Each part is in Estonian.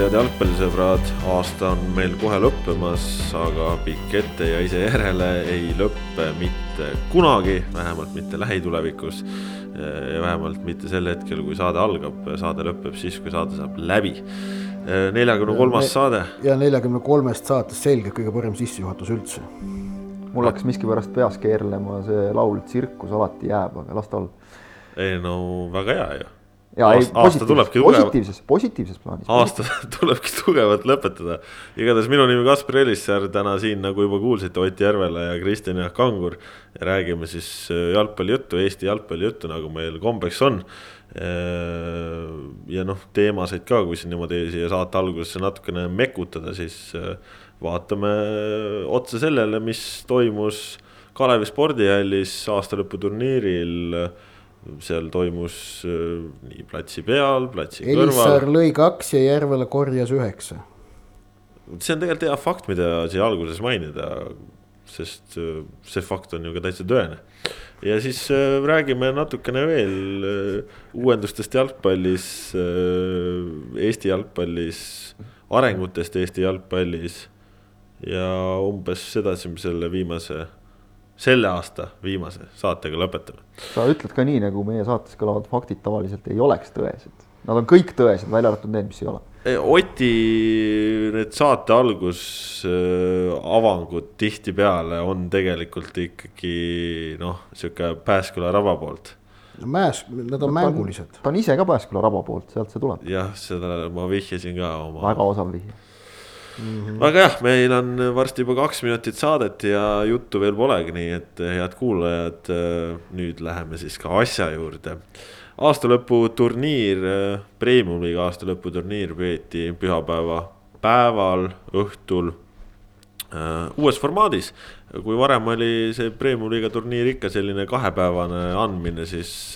head jalgpallisõbrad, aasta on meil kohe lõppemas, aga pikk ette ja ise järele ei lõppe mitte kunagi, vähemalt mitte lähitulevikus. ja vähemalt mitte sel hetkel, kui saade algab, saade lõpeb siis, kui saade saab läbi. neljakümne kolmas saade. ja neljakümne kolmest saatest selgelt kõige parem sissejuhatus üldse. mul hakkas miskipärast peas keerlema see laul Tsirkus alati jääb, aga las ta olla. ei no väga hea ju ja aasta, ei, aasta tulebki positiivses, positiivses plaanis. aasta tulebki tugevalt lõpetada. igatahes minu nimi Kaspar Elissaar, täna siin, nagu juba kuulsite, Ott Järvela ja Kristjan Jaak Kangur. ja räägime siis äh, jalgpallijuttu, Eesti jalgpallijuttu, nagu meil kombeks on. Äh, ja noh, teemasid ka, kui siin niimoodi siia saate algusesse natukene mekutada, siis äh, vaatame otsa sellele, mis toimus Kalevi spordihallis aastalõputurniiril seal toimus äh, nii platsi peal, platsi Elisar kõrval. Elisar lõi kaks ja Järvela korjas üheksa. see on tegelikult hea fakt, mida siia alguses mainida, sest äh, see fakt on ju ka täitsa tõene. ja siis äh, räägime natukene veel uuendustest jalgpallis, Eesti jalgpallis, arengutest Eesti jalgpallis ja umbes sedasi selle viimase selle aasta viimase saatega lõpetame. sa ütled ka nii, nagu meie saates kõlavad faktid tavaliselt ei oleks tõesed. Nad on kõik tõesed, välja arvatud need, mis ei ole. Oti need saate algus äh, avangud tihtipeale on tegelikult ikkagi noh, sihuke Pääsküla raba poolt no mäes, nad on no, mängulised. ta on ise ka Pääsküla raba poolt, sealt see tuleb. jah, seda ma vihjasin ka oma. väga osav vihje mm. -hmm. aga jah, meil on varsti juba kaks minutit saadet ja juttu veel polegi, nii et head kuulajad, nüüd läheme siis ka asja juurde. aastalõputurniir, Premium-liiga aastalõputurniir peeti pühapäeva päeval, õhtul uues formaadis. kui varem oli see Premium-liiga turniir ikka selline kahepäevane andmine, siis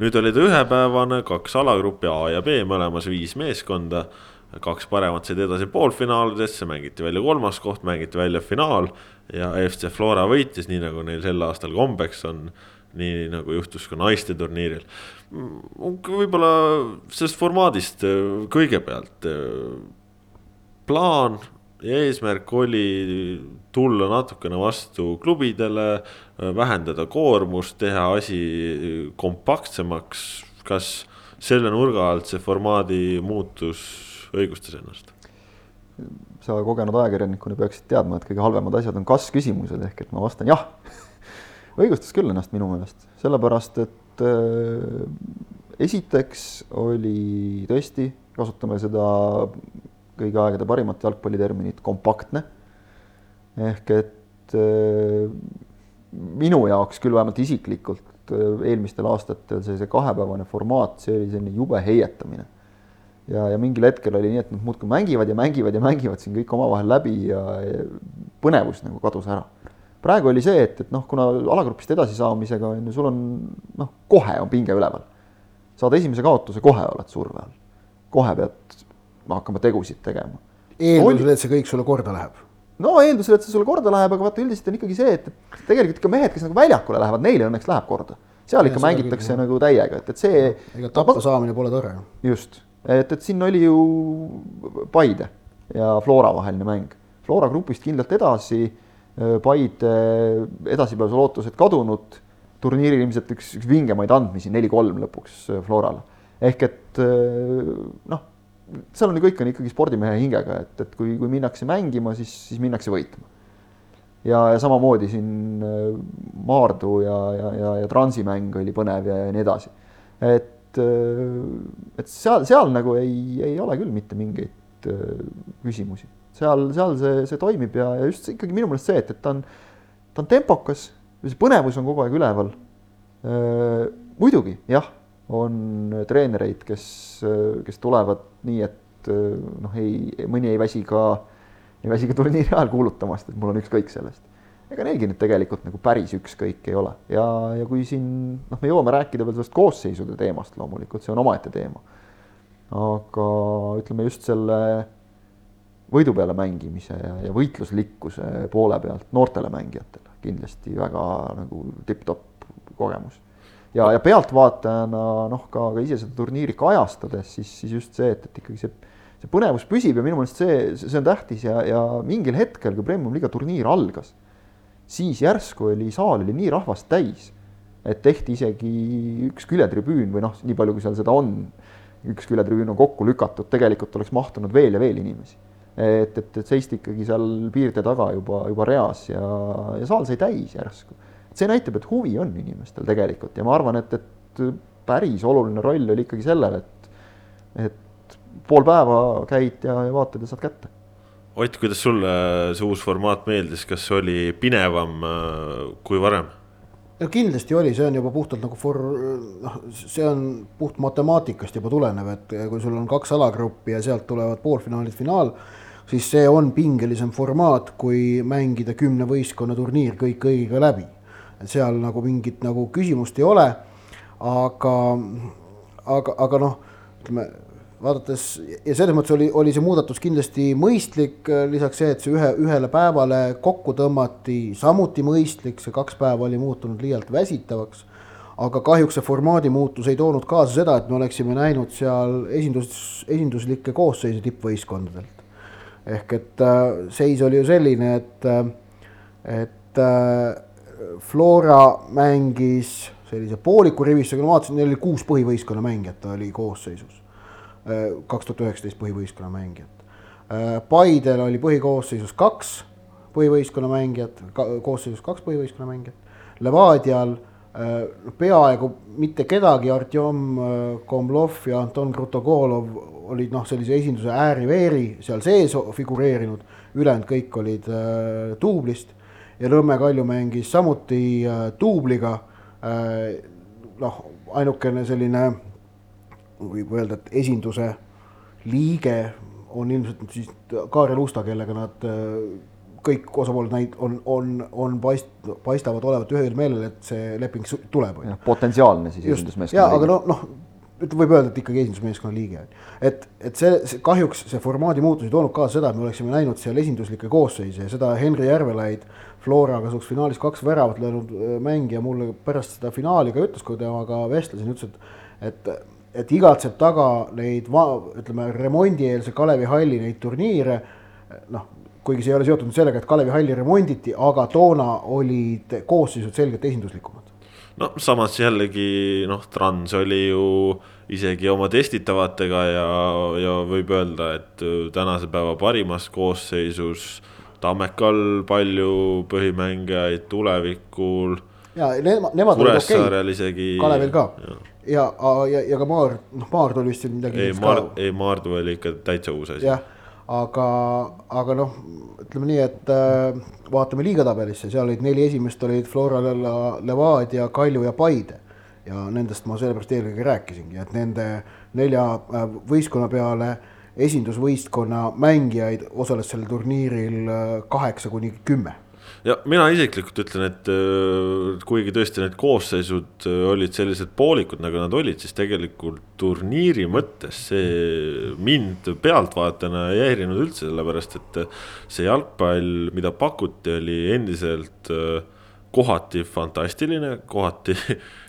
nüüd oli ta ühepäevane, kaks alagruppi A ja B, mõlemas viis meeskonda kaks paremat said edasi poolfinaalidesse, mängiti välja kolmas koht, mängiti välja finaal. ja FC Flora võitis, nii nagu neil sel aastal kombeks on. nii nagu juhtus ka naiste turniiril. võib-olla sellest formaadist äh, kõigepealt. Äh, plaan ja eesmärk oli tulla natukene vastu klubidele, äh, vähendada koormust, teha asi kompaktsemaks. kas selle nurga alt see formaadi muutus õigustas ennast? sa kogenud ajakirjanikuna peaksid teadma, et kõige halvemad asjad on kas-küsimused, ehk et ma vastan jah õigustas küll ennast minu meelest, sellepärast et äh, esiteks oli tõesti, kasutame seda kõigi aegade parimat jalgpalliterminit, kompaktne. ehk et äh, minu jaoks küll vähemalt isiklikult äh, eelmistel aastatel see, see kahepäevane formaat, see oli selline jube heietamine ja, ja mingil hetkel oli nii, et nad muudkui mängivad ja mängivad ja mängivad siin kõik omavahel läbi ja, ja põnevus nagu kadus ära. praegu oli see, et, et noh, kuna alagrupist edasisaamisega on ju, sul on noh, kohe on pinge üleval. saad esimese kaotuse, kohe oled surve all. kohe pead hakkama tegusid tegema. eeldusel, et see kõik sulle korda läheb no eeldusel, et see sulle korda läheb, aga vaata üldiselt on ikkagi see, et, tegelikult ikka mehed, kes nagu väljakule lähevad, neile õnneks läheb korda. seal ja ikka mängitakse küll, nagu täiega, et, et see. ega tappa saamine pole tore. just et, et siin oli ju Paide ja Flora vaheline mäng. Flora grupist kindlalt edasi, Paide edasipääsu lootused kadunud, turniiril ilmselt üks, üks vingemaid andmisi, neli-kolm lõpuks Florale. ehk et noh, seal on ju kõik on ikkagi spordimehe hingega, et, et kui, kui minnakse mängima, siis, siis minnakse võitma. ja, ja samamoodi siin Maardu ja, ja, ja, ja Transi mäng oli põnev ja, ja nii edasi. et et, äh, et seal, seal nagu ei, ei ole küll mitte mingeid äh, küsimusi. seal, seal see, see toimib ja, ja just ikkagi minu meelest see, et, et ta on, ta on tempokas, see põnevus on kogu aeg üleval. Äh, muidugi jah, on treenereid, kes, kes tulevad nii, et noh, ei, mõni ei väsi ka, ei väsi ka turniiri ajal kuulutamast, et mul on ükskõik sellest ega neilgi nüüd tegelikult nagu päris ükskõik ei ole ja, ja kui siin noh, me jõuame rääkida veel sellest koosseisude teemast loomulikult, see on omaette teema. aga ütleme just selle võidu peale mängimise ja, ja võitluslikkuse poole pealt noortele mängijatele kindlasti väga nagu tipp-topp kogemus. ja, ja pealtvaatajana noh, ka, ka ise seda turniiri kajastades, siis, siis just see, et, et ikkagi see, see põnevus püsib ja minu meelest see, see on tähtis ja, ja mingil hetkel, kui Premium-liiga turniir algas, siis järsku oli saal oli nii rahvast täis, et tehti isegi üks küljetribüün või noh, nii palju, kui seal seda on, üks küljetribüün on kokku lükatud, tegelikult oleks mahtunud veel ja veel inimesi. et, et, et seisti ikkagi seal piirde taga juba, juba reas ja, ja saal sai täis järsku. see näitab, et huvi on inimestel tegelikult ja ma arvan, et, et päris oluline roll oli ikkagi sellel, et, et pool päeva käid ja, ja vaatad ja saad kätte. Ott, kuidas sulle see uus formaat meeldis, kas oli pinevam äh, kui varem? no kindlasti oli, see on juba puhtalt nagu for-, noh, see on puht matemaatikast juba tulenev, et kui sul on kaks alagruppi ja sealt tulevad poolfinaalid, finaal, siis see on pingelisem formaat, kui mängida kümne võistkonna turniir kõik kõigiga läbi. seal nagu mingit nagu küsimust ei ole, aga, aga, aga noh, ütleme vaadates ja selles mõttes oli, oli see muudatus kindlasti mõistlik, lisaks see, et see ühe, ühele päevale kokku tõmmati, samuti mõistlik, see kaks päeva oli muutunud liialt väsitavaks. aga kahjuks see formaadi muutus ei toonud kaasa seda, et me oleksime näinud seal esindus, esinduslikke koosseise tippvõistkondadelt. ehk et äh, seis oli ju selline, et, äh, et äh, Flora mängis sellise pooliku rivistusega, ma vaatasin, neil oli kuus põhivõistkonna mängijat oli koosseisus kaks tuhat üheksateist põhivõistkonna mängijat. Paidel oli põhikoosseisus kaks põhivõistkonna mängijat, koosseisus kaks põhivõistkonna mängijat. Levadial peaaegu mitte kedagi, Artjom Komlov ja Anton Krutogolov olid noh, sellise esinduse ääri-veeri seal sees figureerinud, ülejäänud kõik olid äh, duublist ja Nõmme Kalju mängis samuti äh, duubliga äh,. noh, ainukene selline võib öelda, et esinduse liige on ilmselt siis Kaarel Usta, kellega nad kõik osapooled näid-, on, on, on paist-, paistavad olevat ühel meelel, et see leping tuleb. potentsiaalne siis esindusmeeskonna liige. aga noh, noh, võib öelda, et ikkagi esindusmeeskonna liige et, et see, see, kahjuks see formaadi muutus ei toonud kaasa seda, et me oleksime näinud seal esinduslikke koosseise ja seda Henri Järvelaid, Flora kasuks finaalis kaks väravat löönud mängija mulle pärast seda finaali ka ütles, kui temaga vestlesin, ütles, et, et et igatseb taga neid, ütleme, remondieelse Kalevi halli neid turniire, noh, kuigi see ei ole seotud sellega, et Kalevi halli remonditi, aga toona olid koosseisud selgelt esinduslikumad. no samas jällegi noh, Trans oli ju isegi oma testitavatega ja, ja võib öelda, et tänase päeva parimas koosseisus Tammekal palju põhimängijaid tulevikul. ja nemad, nemad olid okei okay.. Kalevil ka ja ja, ja, ka Maar, noh, Maardu oli vist midagi. ei, Maar, ei Maardu oli ikka täitsa uus asi. jah, aga, aga noh, ütleme nii, et äh, vaatame liigatabelisse, seal olid neli esimest olid Flora, Levadia, Kalju ja Paide. ja nendest ma sellepärast eelkõige rääkisingi, et nende nelja äh, võistkonna peale esindusvõistkonna mängijaid osales sellel turniiril äh, kaheksa kuni kümme ja mina isiklikult ütlen, et äh, kuigi tõesti need koosseisud äh, olid sellised poolikud, nagu nad olid, siis tegelikult turniiri mõttes see mind pealtvaatajana ei häirinud üldse, sellepärast et äh, see jalgpall, mida pakuti, oli endiselt kohati fantastiline, kohati,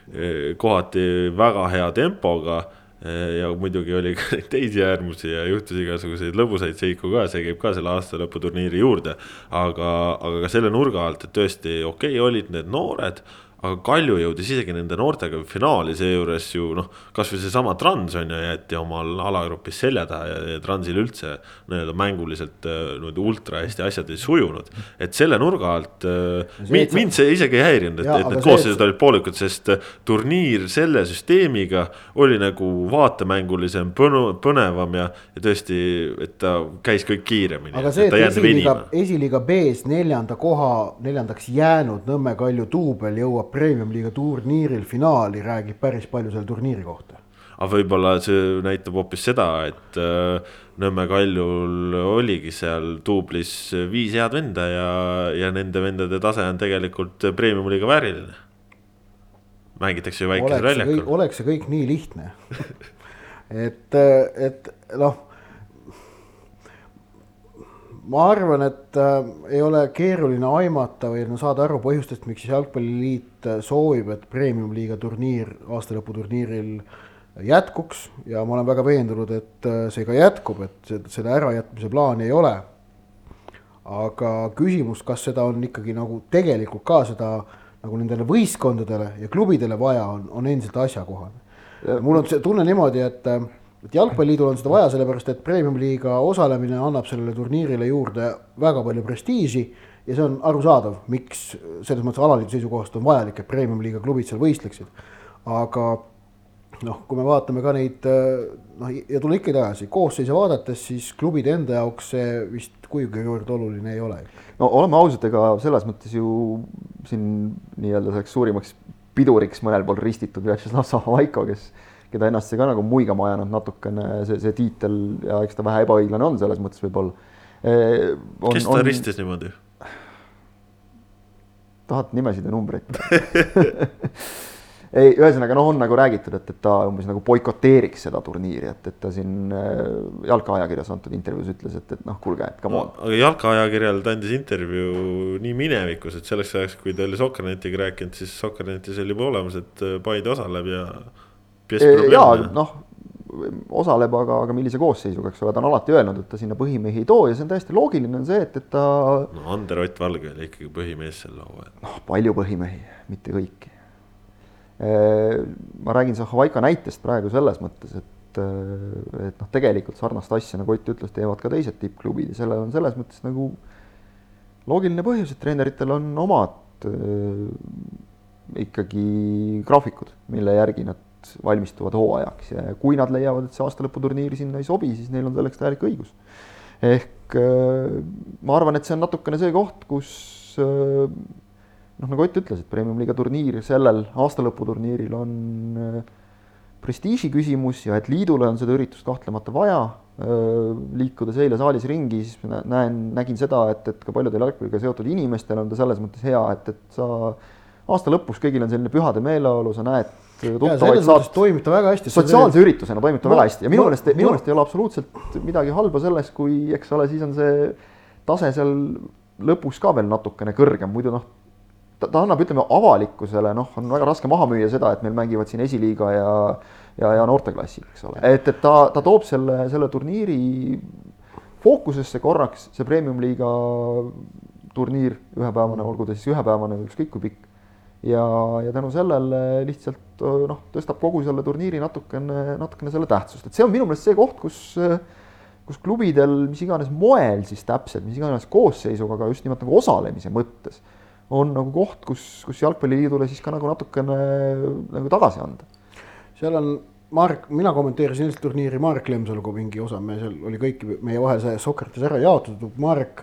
kohati väga hea tempoga ja muidugi oli ka neid teisi äärmusi ja juhtus igasuguseid lõbusaid seiku ka, see käib ka selle aastalõputurniiri juurde. aga, aga ka selle nurga alt, et tõesti okei okay,, olid need noored aga Kalju jõudis isegi nende noortega finaali, seejuures ju noh, kasvõi seesama Trans on ju, jäeti omal alagrupis selja taha ja, ja Transil üldse nii-öelda mänguliselt äh, niimoodi ultra hästi asjad ei sujunud. et selle nurga alt äh, mind, mind see isegi ei häirinud, et, et need koosseisud olid poolikud, sest äh, turniir selle süsteemiga oli nagu vaatemängulisem, põnevam ja, ja tõesti, et ta käis kõik kiiremini. aga see, et esiliiga, esiliiga B-s neljanda koha, neljandaks jäänud Nõmme Kalju duubel jõuab premium-liiga turniiril finaali räägib päris palju selle turniiri kohta. aga võib-olla see näitab hoopis seda, et äh, Nõmme Kaljul oligi seal duublis viis head venda ja, ja nende vendade tase on tegelikult premium-liiga vääriline. mängitakse ju väikesel väljakul. oleks see kõik nii lihtne et, et noh ma arvan, et äh, ei ole keeruline aimata või no saada aru põhjustest, miks Jalgpalliliit äh, soovib, et premium-liiga turniir aastalõputurniiril jätkuks ja ma olen väga veendunud, et äh, see ka jätkub, et seda ärajätmise plaani ei ole. aga küsimus, kas seda on ikkagi nagu tegelikult ka seda nagu nendele võistkondadele ja klubidele vaja on, on endiselt asjakohane. mul on see tunne niimoodi, et, et jalgpalliliidul on seda vaja, sellepärast et premium-liiga osalemine annab sellele turniirile juurde väga palju prestiiži ja see on arusaadav, miks selles mõttes alaliidu seisukohast on vajalik, et premium-liiga klubid seal võistleksid. aga noh, kui me vaatame ka neid noh, ja tulen ikkagi tagasi, koosseise vaadates, siis klubide enda jaoks see vist kuigivõrd oluline ei ole. no oleme ausad, ega selles mõttes ju siin nii-öelda selleks suurimaks piduriks mõnel pool ristitud Vjatšeslav Sahavaiko, kes, keda ennast see ka nagu muigama ajanud natukene, see, see tiitel ja eks ta vähe ebaõiglane on selles mõttes võib-olla. kes ta on... ristis niimoodi? tahad nimesid ja numbreid ei, ühesõnaga noh, on nagu räägitud, et, et ta umbes nagu boikoteeriks seda turniiri, et, et ta siin äh, jalkaajakirjas antud intervjuus ütles, et, et noh, kuulge, et come on no,. aga jalkaajakirjal ta andis intervjuu nii minevikus, et selleks ajaks, kui ta oli Sokkernetiga rääkinud, siis Sokkernetis oli juba olemas, et äh, Paide osaleb ja. Ja noh, osaleb, aga, aga millise koosseisuga, eks ole, ta on alati öelnud, et ta sinna põhimehi ei too ja see on täiesti loogiline, on see, et, et ta. no Ander Ott Valge oli ikkagi põhimees sel laual. noh, palju põhimehi, mitte kõiki ma räägin Zahhovaika näitest praegu selles mõttes, et, et noh, tegelikult sarnast asja, nagu Ott ütles, teevad ka teised tippklubid ja sellel on selles mõttes nagu loogiline põhjus, et treeneritel on omad ikkagi graafikud, mille järgi nad valmistuvad hooajaks ja kui nad leiavad, et see aastalõputurniir sinna ei sobi, siis neil on selleks täielik õigus. ehk äh, ma arvan, et see on natukene see koht, kus äh, noh, nagu Ott ütles, et premium-liiga turniir sellel aastalõputurniiril on äh, prestiiži küsimus ja et liidule on seda üritust kahtlemata vaja. Liikudes eile saalis ringi, siis näen, nägin seda, et, et ka paljudel jalgpalliga seotud inimestel on ta selles mõttes hea, et, et sa aasta lõpus kõigil on selline pühade meeleolu, sa näed tuttavaid saad. toimib ta väga hästi. sotsiaalse see... üritusena toimib ta no, väga hästi ja minu meelest no,, minu meelest no. ei ole absoluutselt midagi halba selles, kui eks ole, siis on see tase seal lõpus ka veel natukene kõrgem, muidu noh ta, ta annab, ütleme avalikkusele, noh, on väga raske maha müüa seda, et meil mängivad siin esiliiga ja ja, ja noorteklassid, eks ole, et, et ta, ta toob selle, selle turniiri fookusesse korraks, see premium-liiga turniir ühepäevane, olgu ta siis ühepäevane või ükskõik kui pikk. Ja, ja tänu sellele lihtsalt noh, tõstab kogu selle turniiri natukene, natukene selle tähtsust, et see on minu meelest see koht, kus kus klubidel mis iganes moel siis täpselt, mis iganes koosseisuga, aga just nimelt nagu osalemise mõttes on nagu koht, kus, kus jalgpalliliidule siis ka nagu natukene nagu tagasi anda. seal on Mark, mina kommenteerisin eilset turniiri Marek Lemsaluga mingi osa, me seal oli kõik meie vahel see Sokrates ära jaotatud, Marek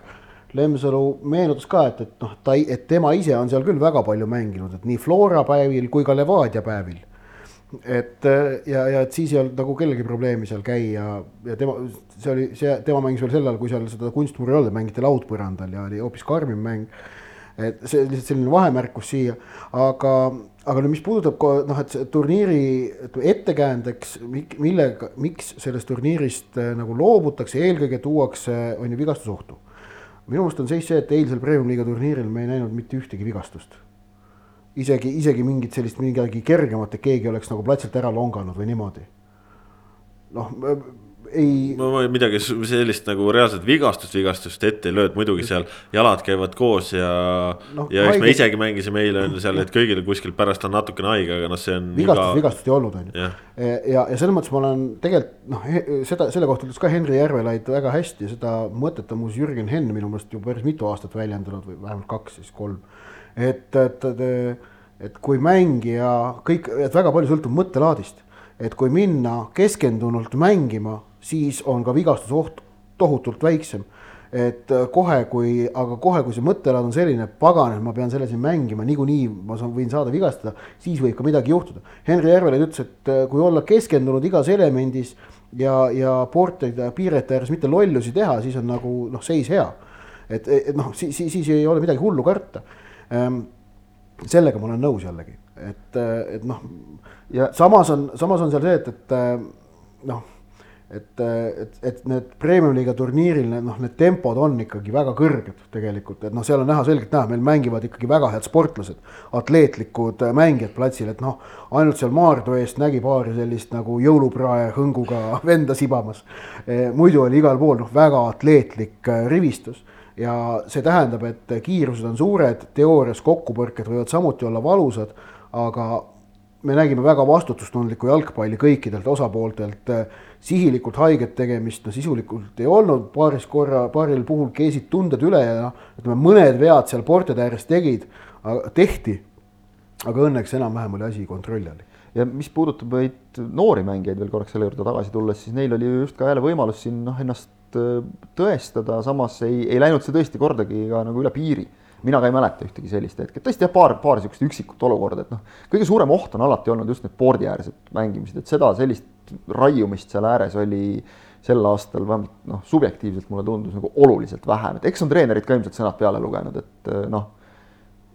Lemsalu meenutas ka, et, et noh, ta, et tema ise on seal küll väga palju mänginud, et nii Flora päevil kui ka Levadia päevil. et ja, ja et siis ei olnud nagu kellelgi probleemi seal käia ja tema, see oli see, tema mängis veel sel ajal, kui seal seda kunstmuri ei olnud, mängiti laudpõrandal ja oli hoopis karmim mäng et see lihtsalt selline vahemärkus siia, aga, aga nüüd, mis puudutab noh, et turniiri ettekäändeks, millega, miks sellest turniirist äh, nagu loobutakse, eelkõige tuuakse, on ju vigastusohtu. Minu meelest on seis see, et eilsel Premium-liiga turniiril me ei näinud mitte ühtegi vigastust. isegi, isegi mingit sellist midagi kergemat, et keegi oleks nagu platsilt ära longanud või niimoodi. noh ei. no midagi sellist nagu reaalset vigastust, vigastust ette ei lööd, muidugi seal jalad käivad koos ja no,. ja eks haige... me isegi mängisime eile on seal, et kõigil kuskil pärast on natukene haige, aga noh, see on. vigastust iga..., vigastust ei olnud, on ju. ja, ja, ja selles mõttes ma olen tegelikult noh, seda, selle kohta ütles ka Henri Järvelaid väga hästi, seda mõtet on muuseas Jürgen Henn minu meelest juba päris mitu aastat väljendanud või vähemalt kaks, siis kolm. et, et, et, et kui mängija kõik, et väga palju sõltub mõttelaadist et kui minna keskendunult mängima siis on ka vigastusoht tohutult väiksem. et äh, kohe, kui, aga kohe, kui see mõttelaad on selline, pagan, et ma pean selle siin mängima, niikuinii ma saan, võin saada vigastada, siis võib ka midagi juhtuda. Henri Järvelaid ütles, et äh, kui olla keskendunud igas elemendis ja, ja portide piirete ääres mitte lollusi teha, siis on nagu noh, seis hea. et, et noh, siis, siis, siis ei ole midagi hullu karta ehm,. sellega ma olen nõus jällegi, et, et noh, ja samas on, samas on seal see, et, et noh et, et, et need premium-liiga turniiril need noh, need tempod on ikkagi väga kõrged tegelikult, et noh, seal on näha selgelt näha, meil mängivad ikkagi väga head sportlased, atleetlikud mängijad platsil, et noh, ainult seal Maardu eest nägi paari sellist nagu jõuluprae hõnguga venda sibamas. muidu oli igal pool noh, väga atleetlik rivistus ja see tähendab, et kiirused on suured, teoorias kokkupõrked võivad samuti olla valusad, aga me nägime väga vastutustundlikku jalgpalli kõikidelt osapooltelt, sihilikult haiget tegemist, no sisulikult ei olnud, paaris korra, paaril puhul keesid tunded üle ja noh, ütleme mõned vead seal portide ääres tegid, tehti, aga õnneks enam-vähem oli asi kontrolli all. Ja mis puudutab neid noori mängijaid veel korraks selle juurde tagasi tulles, siis neil oli just ka jälle võimalus siin noh, ennast äh, tõestada, samas ei, ei läinud see tõesti kordagi ka nagu üle piiri. Mina ka ei mäleta ühtegi sellist hetke, tõesti jah, paar, paar niisugust üksikut olukorda, et noh, kõige suurem oht on alati olnud just need pordiäärsed mängimised, et seda sellist raiumist seal ääres oli sel aastal vähemalt noh, subjektiivselt mulle tundus nagu oluliselt vähem, et eks on treenerid ka ilmselt sõnad peale lugenud, et noh,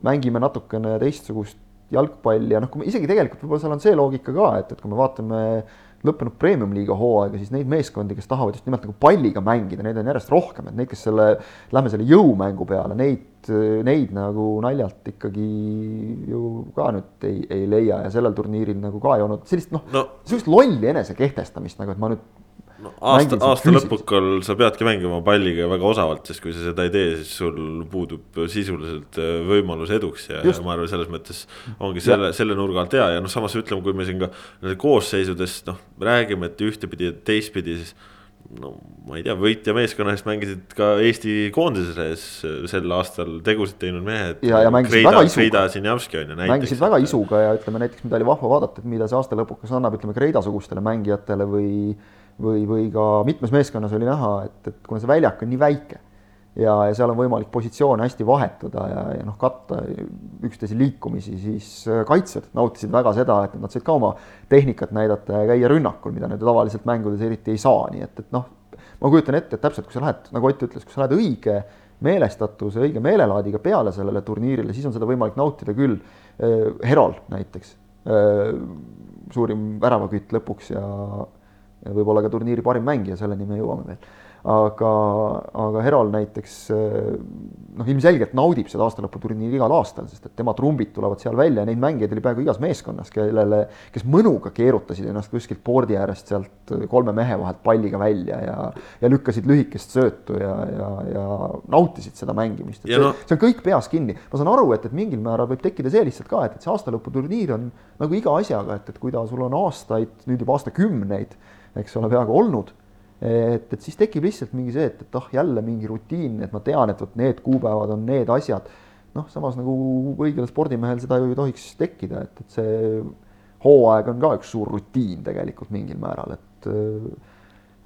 mängime natukene teistsugust jalgpalli ja noh, kui me isegi tegelikult võib-olla seal on see loogika ka, et, et kui me vaatame lõppenud premium-liiga hooaega, siis neid meeskondi, kes tahavad just nimelt nagu palliga mängida, neid on järjest rohkem, et neid, kes selle, lähme selle jõumängu peale, neid, neid nagu naljalt ikkagi ju ka nüüd ei, ei leia ja sellel turniiril nagu ka ei olnud sellist noh no., sellist lolli enesekehtestamist nagu, et ma nüüd no aasta, aasta lõpukal sa peadki mängima palliga väga osavalt, sest kui sa seda ei tee, siis sul puudub sisuliselt äh, võimalus eduks ja, ja ma arvan, selles mõttes ongi selle, selle nurga alt hea ja noh, samas ütleme, kui me siin ka koosseisudest noh, räägime, et ühtepidi ja teistpidi, siis no ma ei tea, võitja meeskonna eest mängisid ka Eesti koondises sel aastal tegusid teinud mehed. ja, ja mängisid Kreida, väga isuga. on ju näiteks. mängisid väga isuga ja ütleme näiteks, mida oli vahva vaadata, et mida see aasta lõpukas annab, ütleme Kreida-sugustele mängijatele või või, või ka mitmes meeskonnas oli näha, et, et kuna see väljak on nii väike ja, ja seal on võimalik positsioone hästi vahetada ja, ja noh, katta üksteise liikumisi, siis äh, kaitsjad nautisid väga seda, et nad said ka oma tehnikat näidata ja käia rünnakul, mida nad tavaliselt mängudes eriti ei saa, nii et, et noh, ma kujutan ette, et täpselt, kui sa lähed, nagu Ott ütles, kui sa lähed õige meelestatuse, õige meelelaadiga peale sellele turniirile, siis on seda võimalik nautida küll. Äh, Herol näiteks, äh, suurim väravakütt lõpuks ja võib-olla ka turniiri parim mängija, selleni me jõuame veel aga, aga Herol näiteks noh, ilmselgelt naudib seda aastalõputurniiri igal aastal, sest et tema trumbid tulevad seal välja ja neid mängijaid oli peaaegu igas meeskonnas, kellele, kes mõnuga keerutasid ennast kuskilt pordi äärest sealt kolme mehe vahelt palliga välja ja, ja lükkasid lühikest söötu ja, ja, ja nautisid seda mängimist. See, no... see on kõik peas kinni. ma saan aru, et, et mingil määral võib tekkida see lihtsalt ka, et, et see aastalõputurniir on nagu iga asjaga, et, et kui ta sul on aastaid, nüüd juba aastakümneid, eks ole, peaaegu olnud et, et siis tekib lihtsalt mingi see, et, et ah, jälle mingi rutiin, et ma tean, et vot need kuupäevad on need asjad. noh, samas nagu õigel spordimehel seda ju ei tohiks tekkida, et, et see hooaeg on ka üks suur rutiin tegelikult mingil määral, et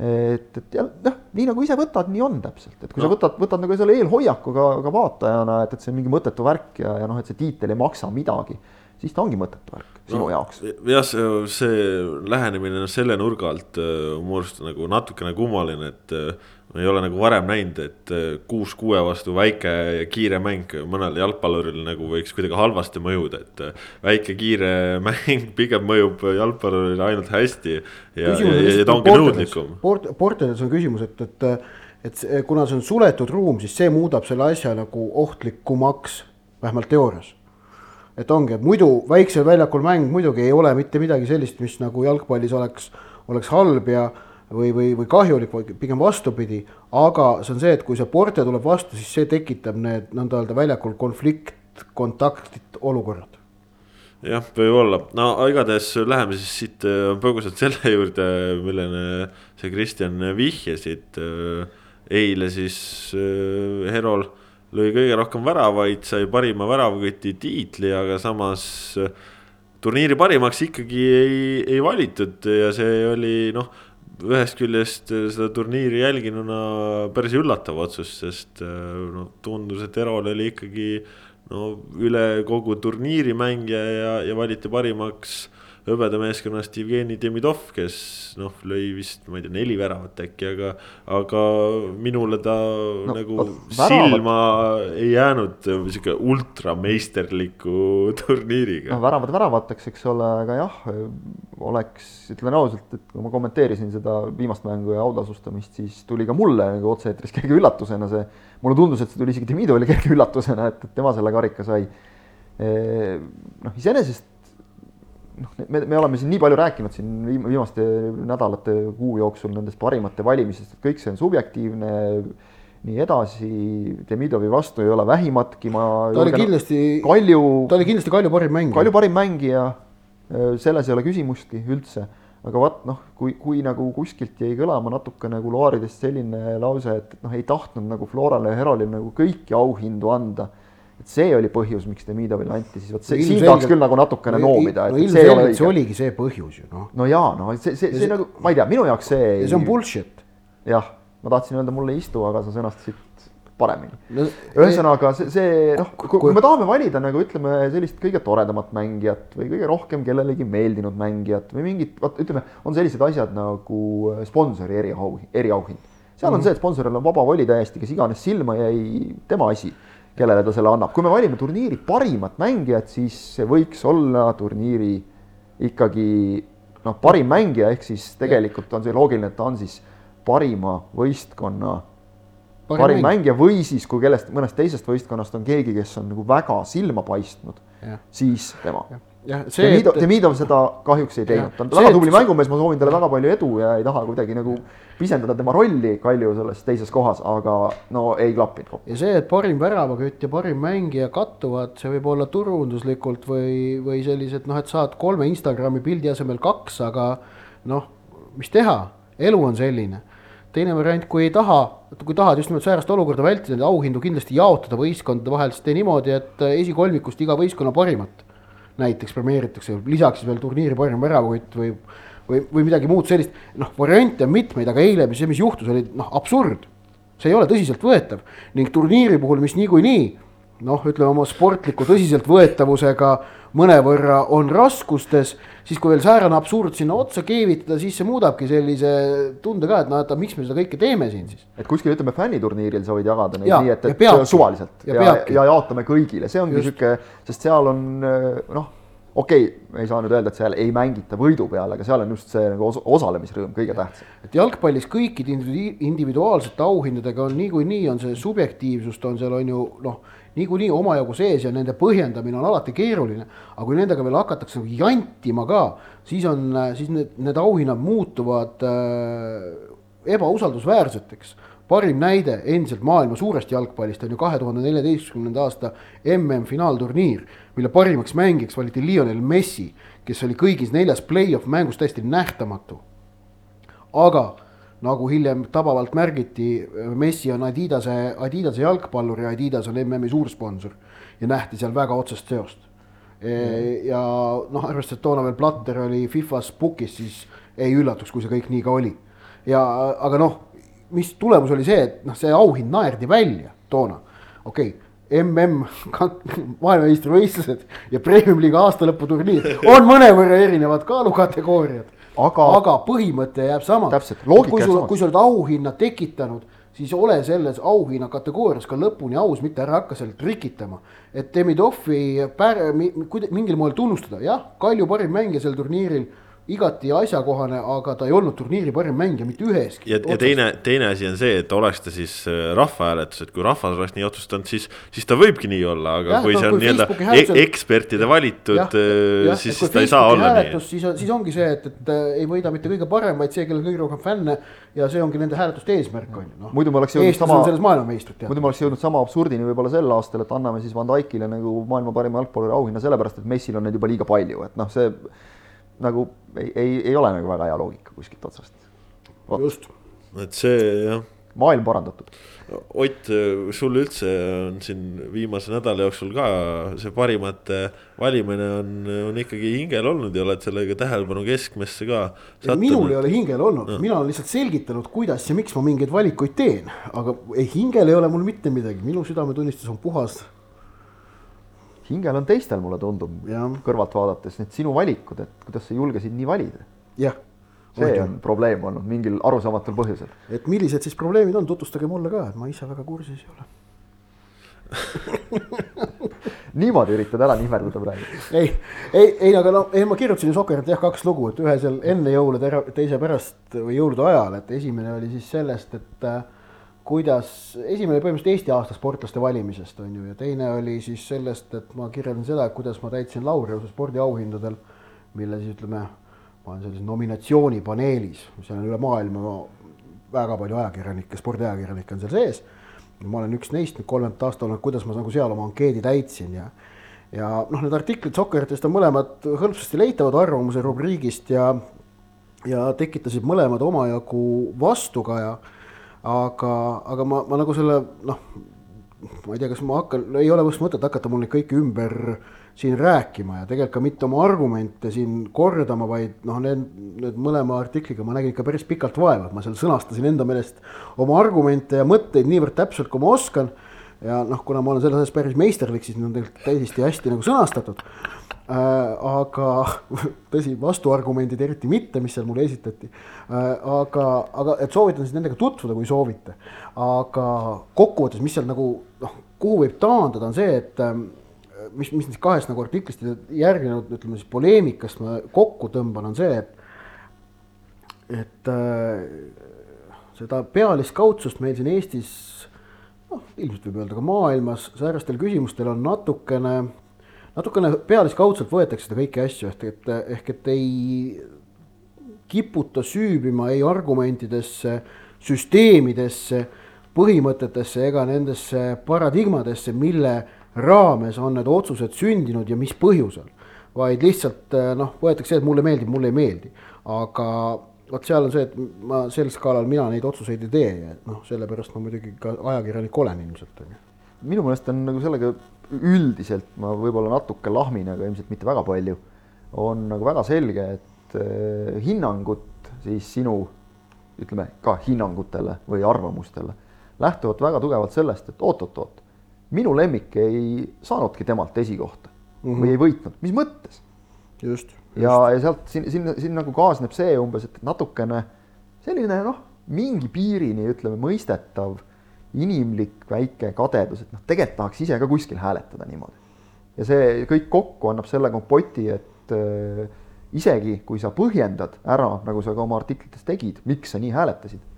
et, et jah, noh, nii nagu ise võtad, nii on täpselt, et kui no. sa võtad, võtad nagu selle eelhoiakuga ka vaatajana, et, et see on mingi mõttetu värk ja, ja noh, et see tiitel ei maksa midagi siis ta ongi mõttetu värk sinu no, jaoks. jah, see, see lähenemine selle nurga alt äh, mu arust nagu natukene kummaline, et äh, ei ole nagu varem näinud, et äh, kuus kuue vastu väike ja kiire mäng mõnele jalgpallurile nagu võiks kuidagi halvasti mõjuda, et väike kiire mäng pigem mõjub jalgpallurile ainult hästi ja, ja, ja ta ongi nõudlikum. Port-, Portedes on küsimus, et, et et kuna see on suletud ruum, siis see muudab selle asja nagu ohtlikumaks, vähemalt teoorias et ongi, et muidu väiksel väljakul mäng muidugi ei ole mitte midagi sellist, mis nagu jalgpallis oleks, oleks halb ja või, või, või kahjulik, pigem vastupidi. aga see on see, et kui see porte tuleb vastu, siis see tekitab need nõnda öelda väljakul konflikt, kontaktid, olukorrad jah, võib-olla, no igatahes läheme siis siit äh, põgusalt selle juurde, millele sa Kristjan vihjasid. Äh, eile siis äh, Herol lõi kõige rohkem väravaid, sai parima väravaküti tiitli, aga samas äh, turniiri parimaks ikkagi ei, ei valitud ja see oli noh, ühest küljest äh, seda turniiri jälginuna päris üllatav otsus, sest noh, tundus, et Erol oli ikkagi no üle kogu turniiri mängija ja, ja valiti parimaks hõbedameeskonnast Jevgeni Demidov, kes noh, lõi vist, ma ei tea, neli väravat äkki, aga. aga minule ta no, nagu väravat. silma ei jäänud sihuke ultrameisterliku turniiriga. noh, väravad väravateks, eks ole, aga jah, oleks, ütlen ausalt, et kui ma kommenteerisin seda viimast mängu ja autasustamist, siis tuli ka mulle nagu otse-eetris kerge üllatusena see. mulle tundus, et see tuli isegi Demidovile kerge üllatusena, et, et tema selle karika sai noh, iseenesest noh, me, me oleme siin nii palju rääkinud siin viimaste nädalate, kuu jooksul nendest parimate valimisest, et kõik see on subjektiivne, nii edasi, Demidovi vastu ei ole vähimatki, ma ta oli kindlasti, Kalju ta oli kindlasti Kalju parim mängija. Kalju parim mängija, selles ei ole küsimustki üldse, aga vaat noh, kui, kui nagu kuskilt jäi kõlama natukene kuluaaridest selline lause, et noh, ei tahtnud nagu Florale ja Herolile nagu kõiki auhindu anda see oli põhjus, miks Demidovile anti, siis vot see, siin tahaks küll nagu natukene no, noomida. no ilmselgelt see oligi see põhjus ju noh. no jaa, no see, see, see, nagu, ma ei tea, minu jaoks see see on bullshit. jah, ma tahtsin öelda, mulle ei istu, aga sa sõnastasid paremini no,. ühesõnaga see, see noh, kui, kui me tahame valida nagu ütleme sellist kõige toredamat mängijat või kõige rohkem kellelegi meeldinud mängijat või mingit, vot ütleme, on sellised asjad nagu sponsori eriauhind, eriauhind. seal on mm -hmm. see, et sponsoril on vaba voli täiesti, kes iganes silma jäi, tema asi kellele ta selle annab. kui me valime turniiri parimat mängijat, siis see võiks olla turniiri ikkagi noh, parim mängija, ehk siis tegelikult on see loogiline, et ta on siis parima võistkonna parim, parim mängija. või siis, kui kellest, mõnest teisest võistkonnast on keegi, kes on nagu väga silma paistnud, siis tema jah, see. Demidov, Demidov seda kahjuks ei teinud, ta on väga tubli mängumees, ma soovin talle väga palju edu ja ei taha kuidagi nagu pisendada tema rolli Kalju selles teises kohas, aga no ei klappinud kokku. ja see, et parim väravakütt ja parim mängija kattuvad, see võib olla turunduslikult või, või sellised noh, et saad kolme Instagrami pildi asemel kaks, aga noh, mis teha, elu on selline teine variant, kui ei taha, kui tahad just nimelt säärast olukorda vältida, neid auhindu kindlasti jaotada võistkondade vahel, siis tee niimoodi, et esikolmikust iga võistkonna parimat näiteks premeeritakse, lisaks siis veel turniiri parim väravakott või, või, või midagi muud sellist. noh, variante on mitmeid, aga eile, mis, mis juhtus, oli noh, absurd. see ei ole tõsiseltvõetav ning turniiri puhul, mis niikuinii noh, ütleme oma sportliku tõsiseltvõetavusega mõnevõrra on raskustes, siis kui veel säärane absurd sinna otsa keevitada, siis see muudabki sellise tunde ka, et noh, et miks me seda kõike teeme siin siis. et kuskil ütleme fänniturniiril sa võid jagada neid ja, nii, et, et peabki, suvaliselt. Ja, ja, ja jaotame kõigile, see ongi sihuke, sest seal on noh, okei okay,, me ei saa nüüd öelda, et seal ei mängita võidu peale, aga seal on just see nagu os osalemisrõõm kõige tähtsam. et jalgpallis kõikide individuaalsete auhindadega on niikuinii on see subjektiivsust on seal on ju noh niikuinii omajagu sees ja nende põhjendamine on alati keeruline. aga kui nendega veel hakatakse nagu jantima ka, siis on, siis need, need auhinnad muutuvad äh, ebausaldusväärseteks. parim näide endiselt maailma suurest jalgpallist on ju kahe tuhande neljateistkümnenda aasta MM-finaalturniir, mille parimaks mängijaks valiti Lionel Messi, kes oli kõigis neljas play-off mängus täiesti nähtamatu. aga nagu hiljem tabavalt märgiti, Messi on Adidase, Adidase jalgpallur ja Adidas on MM-i suursponsor ja nähti seal väga otsest seost. E, ja noh, arvestades, et toona veel Platter oli Fifas book'is, siis ei üllatuks, kui see kõik nii ka oli. ja aga noh, mis tulemus oli see, et noh, see auhind naerdi välja toona, okei okay mm maailmameistrivõistlused ja Premium-liiga aastalõputurniir on mõnevõrra erinevad kaalukategooriad aga, aga põhimõte jääb samaks. kui sul, kui sa oled auhinna tekitanud, siis ole selles auhinna kategoorias ka lõpuni aus, mitte ära hakka seal trikitama. et Demidovi pär-, mingil moel tunnustada, jah, Kalju parim mängija sel turniiril igati asjakohane, aga ta ei olnud turniiri parim mängija mitte üheski. ja, ja teine, teine asi on see, et oleks ta siis äh, rahvahääletus, et kui rahvas oleks nii otsustanud, siis, siis ta võibki nii olla, aga ja, kui no, see on nii-öelda hääletusel... ekspertide valitud, äh, siis, siis ta ei saa olla nii. siis, siis ongi see, et, et äh, ei võida mitte kõige parem, vaid see, kellel kõige rohkem fänne ja see ongi nende hääletuste eesmärk on ju noh. muidu me oleks jõudnud sama, selles maailmameistrid. muidu me oleks jõudnud sama absurdini võib-olla sel aastal, et anname siis Van Dijkile nagu maailma parima jalgpalluri auhinna sellepärast, et Messil on neid juba liiga palju, et noh, see nagu ei, ei, ei ole nagu väga hea loogika kuskilt otsast. just. et see jah. maailm parandatud. Ott, sul üldse on siin viimase nädala jooksul ka see parimate valimine on, on ikkagi hingel olnud ja oled sellega tähelepanu keskmesse ka. minul ei ole hingel olnud no., mina olen lihtsalt selgitanud, kuidas ja miks ma mingeid valikuid teen, aga ei, hingel ei ole mul mitte midagi, minu südametunnistus on puhas hingel on teistel, mulle tundub, kõrvalt vaadates need sinu valikud, et kuidas sa julgesid nii valida? jah. see on probleem olnud mingil arusaamatul põhjusel. et millised siis probleemid on, tutvustage mulle ka, et ma ise väga kursis ei ole niimoodi üritad ära nihverdada praegu? ei, ei, ei, aga noh, ei ma kirjutasin ju Sokerit jah kaks lugu, et ühe seal enne jõule, teise pärast või jõulude ajal, et esimene oli siis sellest, et äh, kuidas, esimene oli põhimõtteliselt Eesti aasta sportlaste valimisest on ju, ja teine oli siis sellest, et ma kirjeldan seda, kuidas ma täitsin laureuse spordiauhindadel, mille siis ütleme, ma olen sellises nominatsioonipaneelis, seal on üle maailma väga palju ajakirjanikke, spordiajakirjanikke on seal sees ma olen üks neist nüüd kolmandat aastat olnud, kuidas ma nagu seal oma ankeedi täitsin ja ja noh, need artiklid Sokkeritest on mõlemad hõlpsasti leitavad arvamuse rubriigist ja ja tekitasid mõlemad omajagu vastukaja. Aga, aga ma, ma nagu selle noh, ma ei tea, kas ma hakkan, ei ole vist mõtet hakata mul neid kõiki ümber siin rääkima ja tegelikult ka mitte oma argumente siin kordama, vaid noh, need, need mõlema artikliga ma nägin ikka päris pikalt vaeva, et ma seal sõnastasin enda meelest oma argumente ja mõtteid niivõrd täpselt, kui ma oskan. Ja noh, kuna ma olen selles asjas päris meisterlik, siis need on tegelikult täiesti hästi nagu sõnastatud äh,. aga tõsi, vastuargumendid eriti mitte, mis seal mulle esitati äh,. aga, aga et soovitan siis nendega tutvuda, kui soovite. aga kokkuvõttes, mis seal nagu noh, kuhu võib taandada, on see, et äh, mis, mis neist kahest nagu artiklist järgnenud, ütleme siis poleemikast ma kokku tõmban, on see, et et äh, seda pealiskaudsust meil siin Eestis noh, ilmselt võib öelda ka maailmas säärastel küsimustel on natukene, natukene pealiskaudselt võetakse seda kõiki asju, ehk et, ehk et ei kiputa süübima ei argumentidesse, süsteemidesse, põhimõtetesse ega nendesse paradigmadesse, mille raames on need otsused sündinud ja mis põhjusel. vaid lihtsalt noh, võetakse et mulle meeldib, mulle ei meeldi, aga vot seal on see, et ma sel skaalal mina neid otsuseid ei tee ja noh, sellepärast ma muidugi ka ajakirjanik olen ilmselt on ju. minu meelest on nagu sellega üldiselt ma võib-olla natuke lahmin, aga ilmselt mitte väga palju. on nagu väga selge, et äh, hinnangut siis sinu ütleme ka hinnangutele või arvamustele lähtuvad väga tugevalt sellest, et oot-oot-oot minu lemmik ei saanudki temalt esikohta mm -hmm. või ei võitnud, mis mõttes? just.. Ja, ja sealt siin, siin, siin nagu kaasneb see umbes, et natukene selline noh, mingi piirini ütleme mõistetav inimlik väike kadedus, et noh, tegelikult tahaks ise ka kuskil hääletada niimoodi. ja see kõik kokku annab selle kompoti, et äh, isegi kui sa põhjendad ära, nagu sa ka oma artiklites tegid, miks sa nii hääletasid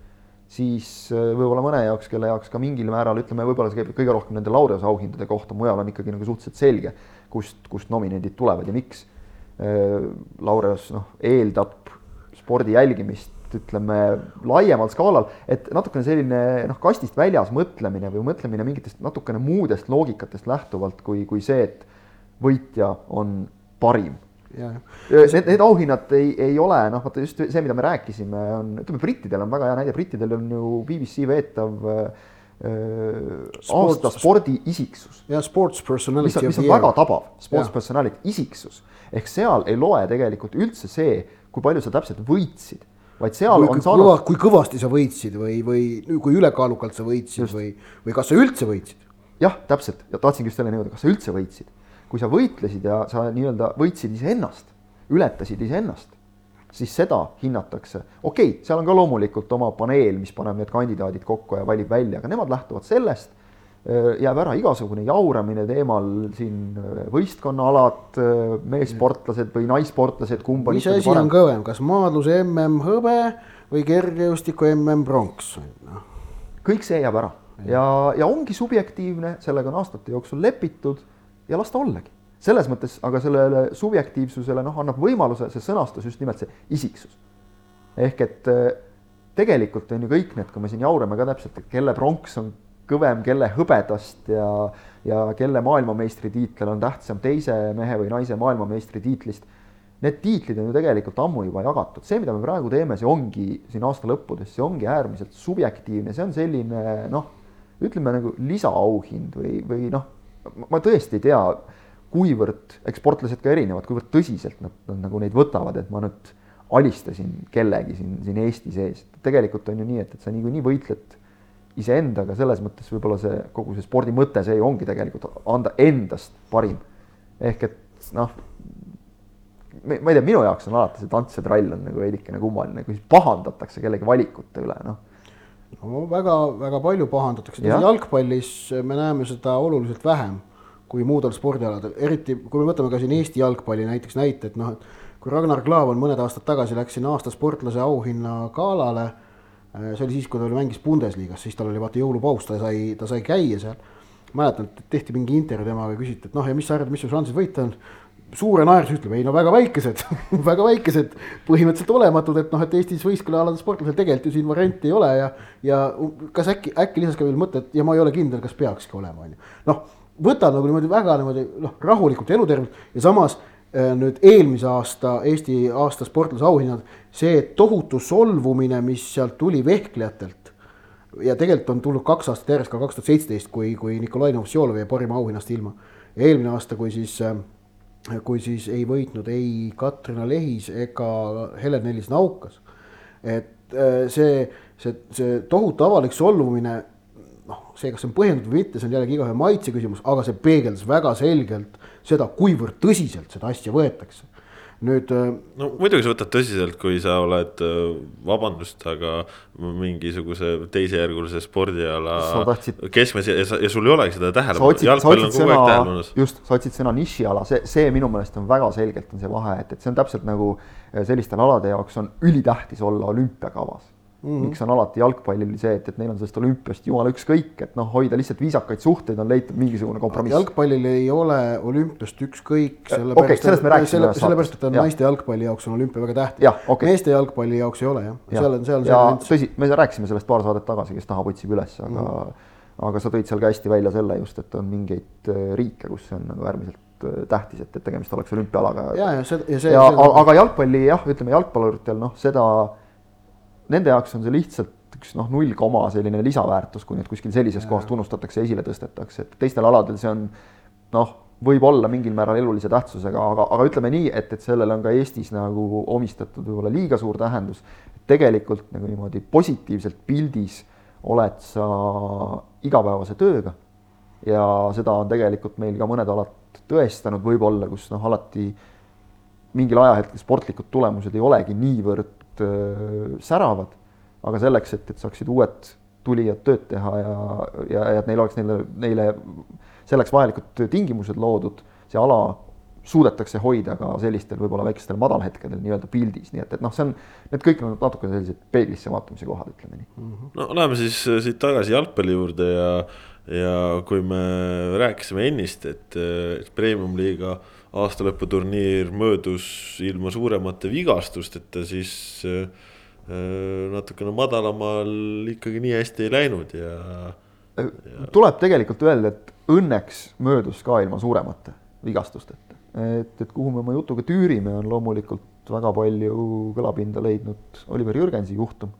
siis äh, võib-olla mõne jaoks, kelle jaoks ka mingil määral ütleme, võib-olla see käib kõige rohkem nende laureuse auhindade kohta, mujal on ikkagi nagu suhteliselt selge, kust, kust nominendid tulevad ja miks. Äh, laureus noh, eeldab spordi jälgimist, ütleme laiemal skaalal, et natukene selline noh, kastist väljas mõtlemine või mõtlemine mingitest natukene muudest loogikatest lähtuvalt, kui, kui see, et võitja on parim. Need, need auhinnad ei, ei ole noh, vaata just see, mida me rääkisime, on, ütleme brittidel on väga hea näide, brittidel on ju BBC veetav äh, aasta spordiisiksus. jah, sports personality. mis on, mis on väga tabav, sports ja. personality, isiksus. ehk seal ei loe tegelikult üldse see, kui palju sa täpselt võitsid vaid seal kui, on saanud. kui kõvasti sa võitsid või, või kui ülekaalukalt sa võitsid just. või, või kas sa üldse võitsid? jah, täpselt ja tahtsingi just selleni jõuda, kas sa üldse võitsid kui sa võitlesid ja sa nii-öelda võitsid iseennast, ületasid iseennast, siis seda hinnatakse. okei okay,, seal on ka loomulikult oma paneel, mis paneb need kandidaadid kokku ja valib välja, aga nemad lähtuvad sellest, jääb ära igasugune jauramine teemal siin võistkonnaalad, meessportlased või naissportlased, kumb on mis asi parem. on kõvem, kas maadluse mm hõbe või kergejõustiku mm pronks no.? kõik see jääb ära ja, ja ongi subjektiivne, sellega on aastate jooksul lepitud ja las ta ollagi. Selles mõttes, aga sellele subjektiivsusele noh, annab võimaluse see sõnastus just nimelt see isiksus. ehk et äh, tegelikult on ju kõik need, kui me siin jaurame ka täpselt, et kelle pronks on kõvem, kelle hõbedast ja, ja kelle maailmameistritiitel on tähtsam teise mehe või naise maailmameistritiitlist. Need tiitlid on ju tegelikult ammu juba jagatud, see, mida me praegu teeme, see ongi siin aasta lõppudes, see ongi äärmiselt subjektiivne, see on selline noh, ütleme nagu lisaauhind või, või noh ma tõesti ei tea, kuivõrd, eks sportlased ka erinevad, kuivõrd tõsiselt nad, nad nagu neid võtavad, et ma nüüd alistasin kellegi siin, siin Eesti sees. tegelikult on ju nii, et, et sa niikuinii võitled iseendaga, selles mõttes võib-olla see kogu see spordi mõte, see ju ongi tegelikult anda endast parim. ehk et noh, ma ei tea, minu jaoks on alati see tants ja trall on nagu veidikene kummaline, kui pahandatakse kellegi valikute üle, noh no väga-väga palju pahandatakse, jalgpallis me näeme seda oluliselt vähem kui muudel spordialadel, eriti kui me võtame ka siin Eesti jalgpalli näiteks näite, et noh, et kui Ragnar Klavan mõned aastad tagasi läks sinna aasta sportlase auhinna galale, äh, see oli siis, kui ta oli, mängis Bundesliga-s, siis tal oli vaata jõulupaus, ta sai, ta sai käia seal. mäletan, et tehti mingi intervjuu temaga, küsiti, et noh, ja mis sa arvad, mis su šansid võita on suure naerus ütleb, ei no väga väikesed väga väikesed, põhimõtteliselt olematud, et noh, et Eestis võistkonnaaladel sportlasel tegelikult ju siin varianti ei ole ja, ja kas äkki, äkki lisas ka veel mõte, et ja ma ei ole kindel, kas peakski olema, on ju. noh, võtab nagu niimoodi väga niimoodi noh, rahulikult elutervelt ja samas äh, nüüd eelmise aasta Eesti aasta sportlase auhinnad, see tohutu solvumine, mis sealt tuli vehklejatelt ja tegelikult on tulnud kaks aastat järjest ka kaks tuhat seitseteist, kui, kui Nikolai Novosjolov jäi parima auhinnast ilma. ja eelmine aasta, kui siis äh, kui siis ei võitnud ei Katrina Lehis ega Helen Nelis Naukas. et äh, see, see, see tohutu avalik solvumine, see, kas see on põhjendatud või mitte, see on jällegi igaühe maitse küsimus, aga see peegeldas väga selgelt seda, kuivõrd tõsiselt seda asja võetakse. Nüüd. Äh, no muidugi sa võtad tõsiselt, kui sa oled, äh, vabandust, aga mingisuguse teisejärgulise spordiala tahtsid... keskmes ja, ja sul ei olegi seda tähelepanu, just, sa otsid sõna nišiala, see, see minu meelest on väga selgelt on see vahe, et, et see on täpselt nagu äh, sellistel alade jaoks on ülitähtis olla olümpiakavas Mm -hmm. miks on alati jalgpallil see, et, et neil on sellest olümpiast jumala ükskõik, et noh, hoida lihtsalt viisakaid suhteid, on leitud mingisugune kompromiss. jalgpallil ei ole olümpiast ükskõik, sellepärast okay,, selle, selle, sellepärast, et ja. naiste jalgpalli jaoks on olümpia väga tähtis. Okay. meeste jalgpalli jaoks ei ole jah ja., seal on, seal on ja tõsi, me rääkisime sellest paar saadet tagasi, kes tahab, otsib üles, aga mm -hmm. aga sa tõid seal ka hästi välja selle just, et on mingeid äh, riike, kus see on nagu äärmiselt äh, tähtis, et, et tegemist oleks olümpiaalaga. ja, ja see, ja see. ja aga jalgpalli jah, ütleme jalgpalluritel noh, seda, nende jaoks on see lihtsalt üks noh, null koma selline lisaväärtus, kui neid kuskil sellises kohas tunnustatakse esile tõstetakse, et teistel aladel see on noh, võib olla mingil määral elulise tähtsusega, aga, aga ütleme nii, et, et sellele on ka Eestis nagu omistatud võib-olla liiga suur tähendus. tegelikult nagu niimoodi positiivselt pildis oled sa igapäevase tööga. Ja seda on tegelikult meil ka mõned alad tõestanud, võib-olla, kus noh, alati mingil ajahetkel sportlikud tulemused ei olegi niivõrd äh, säravad aga selleks, et, et saaksid uued tulijad tööd teha ja, ja, ja et neil oleks neile, neile selleks vajalikud tingimused loodud, see ala suudetakse hoida ka sellistel võib-olla väikestel madalhetkedel nii-öelda pildis, nii et, et noh, see on, need kõik on natuke sellised peeglisse vaatamise kohad, ütleme nii mm. -hmm. no läheme siis äh, siit tagasi jalgpalli juurde ja, ja kui me rääkisime ennist, et, et premium-liiga aastalõputurniir möödus ilma suuremate vigastusteta, siis äh, Äh, natukene madalamal ikkagi nii hästi ei läinud ja, ja.... tuleb tegelikult öelda, et õnneks möödus ka ilma suuremate vigastusteta. et, et kuhu me oma jutuga tüürime, on loomulikult väga palju kõlapinda leidnud Oliver Jürgensi juhtum,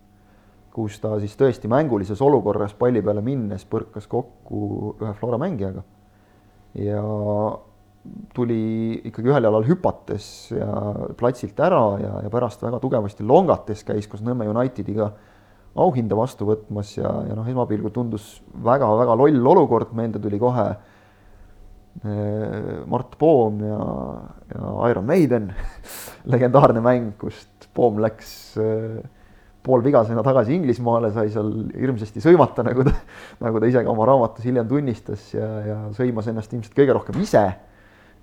kus ta siis tõesti mängulises olukorras palli peale minnes põrkas kokku ühe Flora mängijaga ja tuli ikkagi ühel jalal hüpates ja platsilt ära ja, ja pärast väga tugevasti longates käis koos Nõmme Unitediga auhinda vastu võtmas ja, ja noh, esmapilgul tundus väga-väga loll olukord, meelde tuli kohe eh, Mart Poom ja, ja Iron Maiden legendaarne mäng, kust Poom läks eh, poolvigasena tagasi Inglismaale, sai seal hirmsasti sõimata, nagu ta, nagu ta ise ka oma raamatus hiljem tunnistas ja, ja sõimas ennast ilmselt kõige rohkem ise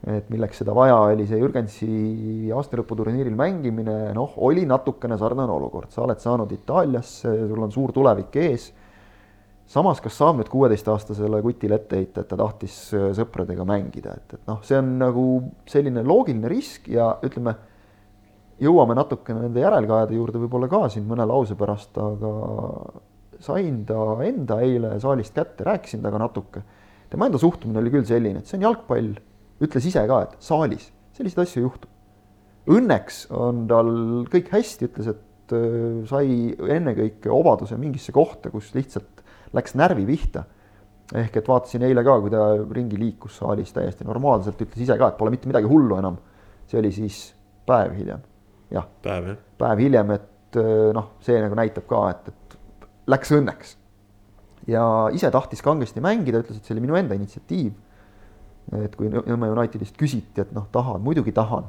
et milleks seda vaja oli, see Jürgensi aastalõputurniiril mängimine, noh, oli natukene sarnane olukord, sa oled saanud Itaaliasse, sul on suur tulevik ees. samas, kas saab nüüd kuueteistaastasele kutile ette heita, et ta tahtis äh, sõpradega mängida, et, et noh, see on nagu selline loogiline risk ja ütleme, jõuame natukene nende järelkajade juurde võib-olla ka siin mõne lause pärast, aga sain ta enda eile saalist kätte, rääkisin temaga natuke. tema enda suhtumine oli küll selline, et see on jalgpall ütles ise ka, et saalis selliseid asju juhtub. Õnneks on tal kõik hästi, ütles, et äh, sai ennekõike obaduse mingisse kohta, kus lihtsalt läks närvi pihta. ehk et vaatasin eile ka, kui ta ringi liikus saalis täiesti normaalselt, ütles ise ka, et pole mitte midagi hullu enam. see oli siis päev hiljem, jah. päev, jah. päev hiljem, et äh, noh, see nagu näitab ka, et, et läks õnneks. ja ise tahtis kangesti mängida, ütles, et see oli minu enda initsiatiiv et kui Nõmme Unitedist küsiti, et noh, tahan, muidugi tahan,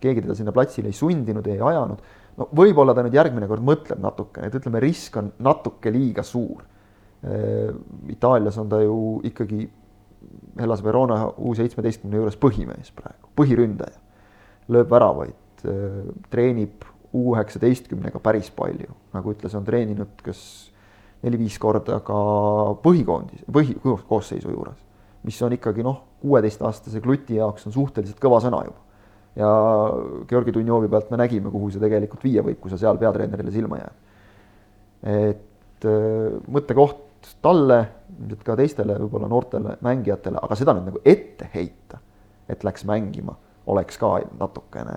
keegi teda sinna platsile ei sundinud, ei ajanud, no võib-olla ta nüüd järgmine kord mõtleb natukene, et ütleme, risk on natuke liiga suur. Itaalias on ta ju ikkagi Hellas Verona U seitsmeteistkümne juures põhimees praegu, põhiründaja. lööb väravaid, treenib U üheksateistkümnega päris palju, nagu ütles, on treeninud kas neli-viis korda ka põhikoondis, põhikoosseisu juures. Mis on ikkagi noh, kuueteistaastase kluti jaoks on suhteliselt kõva sõna juba. ja Georgi Dunjovi pealt me nägime, kuhu see tegelikult viia võib, kui sa seal peatreenerile silma jääd. et mõttekoht talle, ilmselt ka teistele võib-olla noortele mängijatele, aga seda nüüd nagu ette heita, et läks mängima, oleks ka natukene,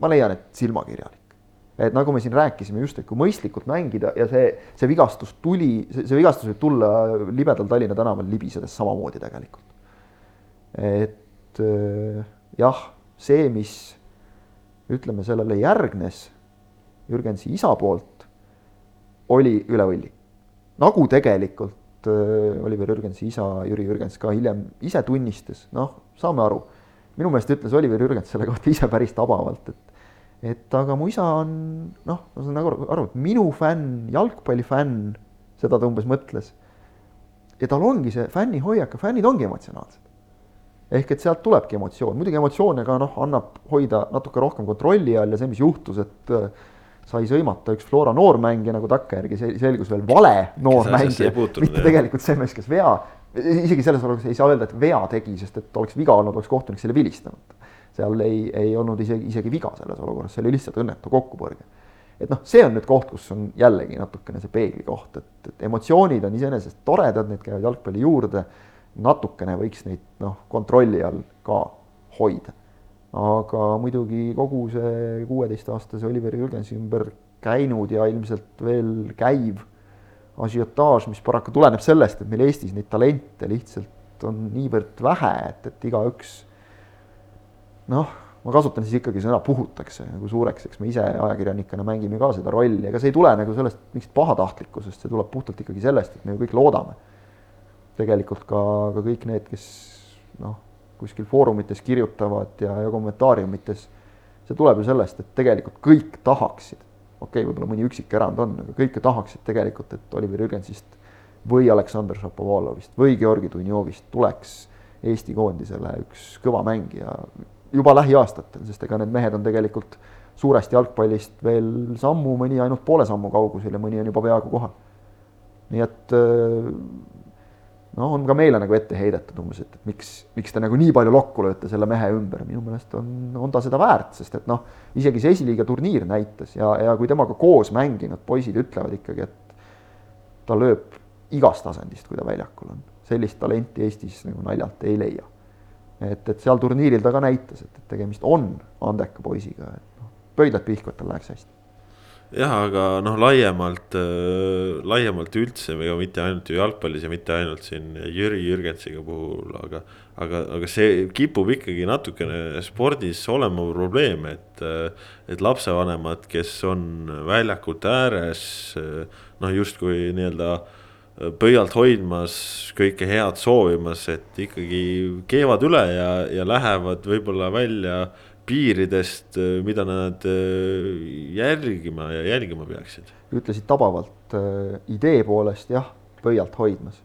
ma leian, et silmakirjalik. Et nagu me siin rääkisime just, et kui mõistlikult mängida ja see, see vigastus tuli, see vigastus võib tulla libedal Tallinna tänaval libisedes samamoodi tegelikult. et jah, see, mis ütleme, sellele järgnes Jürgensi isa poolt, oli üle võlli nagu tegelikult äh, Oliver Jürgensi isa Jüri Jürgens ka hiljem ise tunnistas, noh, saame aru. minu meelest ütles Oliver Jürgens selle kohta ise päris tabavalt, et et aga mu isa on noh, ma saan nagu aru, et minu fänn, jalgpallifänn, seda ta umbes mõtles. ja tal ongi see fännihoiak ja fännid ongi emotsionaalsed. ehk et sealt tulebki emotsioon, muidugi emotsioone ka noh, annab hoida natuke rohkem kontrolli all ja see, mis juhtus, et sai sõimata üks Flora noormängija nagu takkajärgi selgus veel vale noormängija, mitte tegelikult see mees, kes vea, isegi selles olukorras ei saa öelda, et vea tegi, sest et oleks viga olnud, oleks kohtunik selle vilistanud. Seal ei, ei olnud isegi, isegi viga selles olukorras, see oli lihtsalt õnnetu kokkupõrge. et noh, see on nüüd koht, kus on jällegi natukene see peegli koht, et, et emotsioonid on iseenesest toredad, need käivad jalgpalli juurde, natukene võiks neid noh, kontrolli all ka hoida aga muidugi kogu see kuueteistaastase Oliver Jürgensi ümber käinud ja ilmselt veel käiv asiotaaž, mis paraku tuleneb sellest, et meil Eestis neid talente lihtsalt on niivõrd vähe, et, et igaüks noh, ma kasutan siis ikkagi sõna puhutakse nagu suureks, eks me ise ajakirjanikena mängime ka seda rolli, ega see ei tule nagu sellest mingist pahatahtlikkusest, see tuleb puhtalt ikkagi sellest, et me ju kõik loodame. tegelikult ka, ka kõik need, kes noh kuskil foorumites kirjutavad ja, ja kommentaariumites, see tuleb ju sellest, et tegelikult kõik tahaksid, okei okay,, võib-olla mõni üksik erand on, aga kõik ju tahaksid tegelikult, et Oliver Jürgensist või Aleksandr Šapovalovist või Georgi Dunjovist tuleks Eesti koondisele üks kõva mängija juba lähiaastatel, sest ega need mehed on tegelikult suurest jalgpallist veel sammu, mõni ainult poole sammu kaugusel ja mõni on juba peaaegu kohal. nii et noh, on ka meile nagu ette heidetud umbes, et miks, miks te nagu nii palju lokku lööte selle mehe ümber, minu meelest on, on ta seda väärt, sest et noh, isegi see esiliiga turniir näitas ja, ja kui temaga koos mänginud poisid ütlevad ikkagi, et ta lööb igast asendist, kui ta väljakul on. sellist talenti Eestis nagu naljalt ei leia. Et, et seal turniiril ta ka näitas, et, et tegemist on andeka poisiga, et noh, pöidlad pihku, et tal läheks hästi jah, aga noh, laiemalt äh,, laiemalt üldse, ega mitte ainult ju jalgpallis ja mitte ainult siin Jüri Jürgensiga puhul, aga. aga, aga see kipub ikkagi natukene spordis olema probleem, et, et lapsevanemad, kes on väljakute ääres noh, justkui nii-öelda pöialt hoidmas, kõike head soovimas, et ikkagi keevad üle ja, ja lähevad võib-olla välja piiridest, äh, mida nad äh, jälgima ja jälgima peaksid? ütlesid tabavalt äh, idee poolest jah, pöialt hoidmas.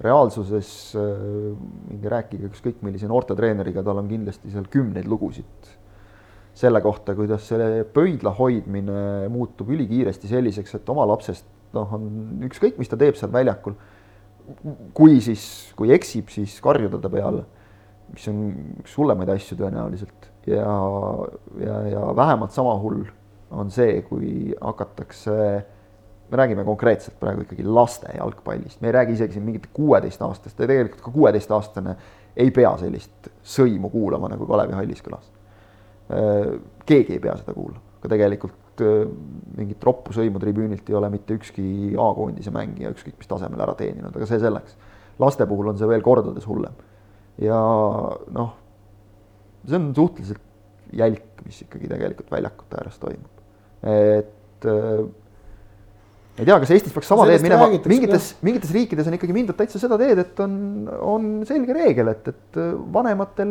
reaalsuses minge rääkige ükskõik millise noortetreeneriga, tal on kindlasti seal kümneid lugusid selle kohta, kuidas selle pöidla hoidmine muutub ülikiiresti selliseks, et oma lapsest noh, on ükskõik, mis ta teeb seal väljakul. kui siis, kui eksib, siis karjuda ta peale, mis on üks hullemaid asju tõenäoliselt ja, ja, ja vähemalt sama hull on see, kui hakatakse, me räägime konkreetselt praegu ikkagi laste jalgpallist, me ei räägi isegi siin mingit kuueteistaastast ja tegelikult ka kuueteistaastane ei pea sellist sõimu kuulama, nagu Kalevi hallis kõlas. keegi ei pea seda kuulama, ka tegelikult mingit roppu sõimu tribüünilt ei ole mitte ükski A-koondise mängija ükskõik mis tasemel ära teeninud, aga see selleks. laste puhul on see veel kordades hullem. ja noh, see on suhteliselt jälk, mis ikkagi tegelikult väljakute ääres toimub. et äh, ei tea, kas Eestis peaks sama teed minema, mingites, mingites riikides on ikkagi mindud täitsa seda teed, et on, on selge reegel, et, et vanematel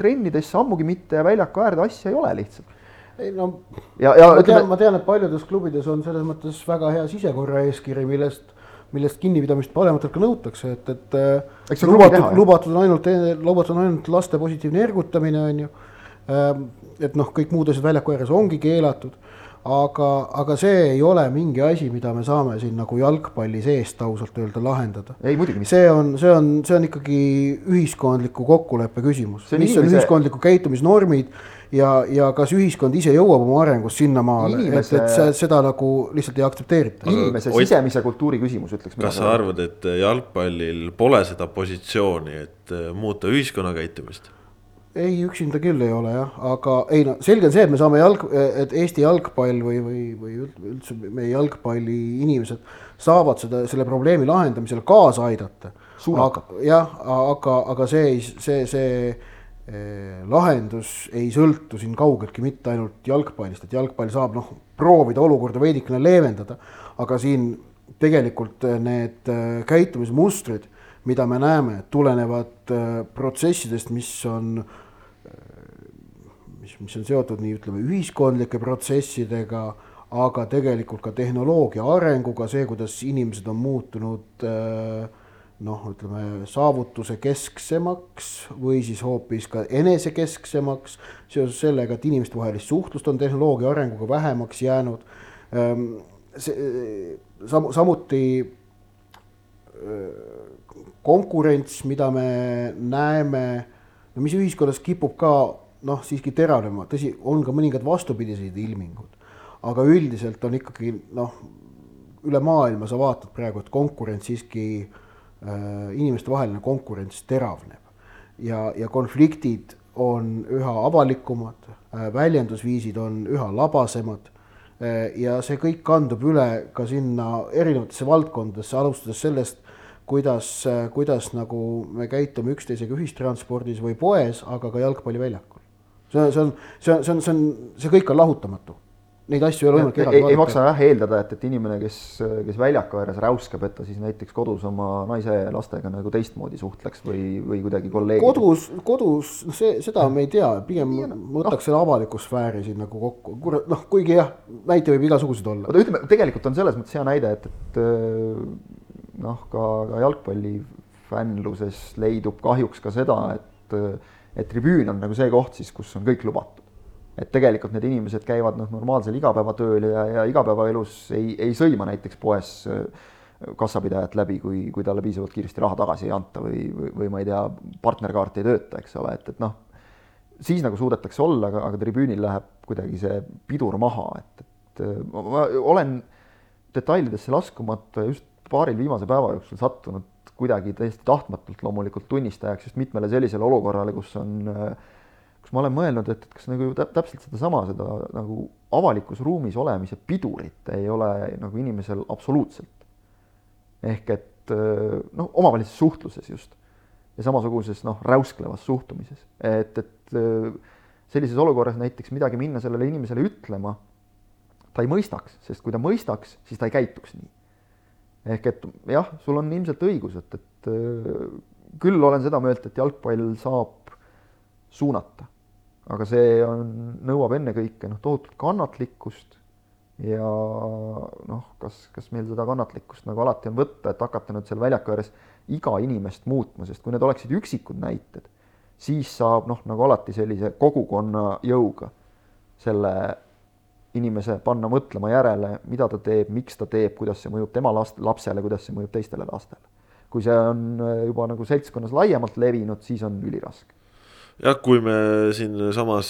trennidesse ammugi mitte ja väljaku äärde asja ei ole lihtsalt. Ei no ja, ja ma tean, ütleme, ma tean, et paljudes klubides on selles mõttes väga hea sisekorra eeskiri, millest, millest kinnipidamist vanematelt ka nõutakse, et, et Eks see on klubi lubatud, lubatud on ainult, lubatud on ainult laste positiivne ergutamine, on ju. et noh, kõik muud asjad väljaku ääres ongi keelatud, aga, aga see ei ole mingi asi, mida me saame siin nagu jalgpalli seest ausalt öelda lahendada. ei muidugi mitte. see on, see on, see on ikkagi ühiskondliku kokkuleppe küsimus, See mis on inimese- ühiskondliku käitumisnormid ja, ja kas ühiskond ise jõuab oma arengus sinnamaale, Inimese- et, et see, seda nagu lihtsalt ei aktsepteerita. inimese Ott- sisemise kultuuri küsimus, ütleks kas sa arvad, et jalgpallil pole seda positsiooni, et äh, muuta ühiskonna käitumist? ei, üksinda küll ei ole jah, aga ei no selge on see, et me saame jalg, et Eesti jalgpall või, või, või üld- üldse meie jalgpalli inimesed saavad seda, selle probleemi lahendamisele kaasa aidata. Jah, aga, aga see ei, see, see lahendus ei sõltu siin kaugeltki mitte ainult jalgpallist, et jalgpall saab noh, proovida olukorda veidikene leevendada, aga siin tegelikult need käitumismustrid, mida me näeme, tulenevad protsessidest, mis on mis, mis on seotud nii ütleme ühiskondlike protsessidega, aga tegelikult ka tehnoloogia arenguga, see, kuidas inimesed on muutunud äh, noh, ütleme saavutuse kesksemaks või siis hoopis ka enesekesksemaks seoses sellega, et inimestevahelist suhtlust on tehnoloogia arenguga vähemaks jäänud. see samu, samuti konkurents, mida me näeme, no mis ühiskonnas kipub ka noh, siiski teravnema, tõsi, on ka mõningad vastupidiseid ilmingud, aga üldiselt on ikkagi noh, üle maailma sa vaatad praegu, et konkurents siiski äh,, inimestevaheline konkurents teravneb ja, ja konfliktid on üha avalikumad äh,, väljendusviisid on üha labasemad äh, ja see kõik kandub üle ka sinna erinevatesse valdkondadesse, alustades sellest, kuidas, kuidas nagu me käitume üksteisega ühistranspordis või poes, aga ka jalgpalliväljakul. see, see on, see on, see on, see on, see kõik on lahutamatu. Neid asju ei ole võimalik ei, ei maksa jah eeldada, et, et inimene, kes, kes väljaku ääres räuskab, et ta siis näiteks kodus oma naise ja lastega nagu teistmoodi suhtleks või, või kuidagi kolleegidega. kodus, kodus, noh, see, seda me ei tea, pigem võtaks selle avaliku sfääri siin nagu kokku, kurat, noh, kuigi jah, näiteid võib igasuguseid olla. oota, ütleme, tegelikult on selles mõttes hea näide, et, et noh, ka, ka jalgpallifännluses leidub kahjuks ka seda, et, et tribüün on nagu see koht siis, kus on kõik lubatud. Et tegelikult need inimesed käivad noh, normaalsel igapäevatööl ja, ja igapäevaelus ei, ei sõima näiteks poes äh, kassapidajat läbi, kui, kui talle piisavalt kiiresti raha tagasi ei anta või, või, või ma ei tea, partnerkaart ei tööta, eks ole, et, et noh, siis nagu suudetakse olla, aga, aga tribüünil läheb kuidagi see pidur maha, et, et ma, ma olen detailidesse laskumata just paaril viimase päeva jooksul sattunud kuidagi täiesti tahtmatult loomulikult tunnistajaks just mitmele sellisele olukorrale, kus on, kus ma olen mõelnud, et, et kas nagu täpselt sedasama, seda nagu avalikus ruumis olemise pidurit ei ole nagu inimesel absoluutselt. ehk et noh, omavahelises suhtluses just ja samasuguses noh, räusklevas suhtumises, et, et sellises olukorras näiteks midagi minna sellele inimesele ütlema, ta ei mõistaks, sest kui ta mõistaks, siis ta ei käituks nii. ehk et jah, sul on ilmselt õigus, et, et küll olen seda meelt, et jalgpall saab suunata, aga see on, nõuab ennekõike noh, tohutut kannatlikkust ja noh, kas, kas meil seda kannatlikkust nagu alati on võtta, et hakata nüüd seal väljaku ääres iga inimest muutma, sest kui need oleksid üksikud näited, siis saab noh, nagu alati sellise kogukonna jõuga selle inimese panna mõtlema järele, mida ta teeb, miks ta teeb, kuidas see mõjub tema last, lapsele, kuidas see mõjub teistele lastele. kui see on juba nagu seltskonnas laiemalt levinud, siis on üliraske jah, kui me siinsamas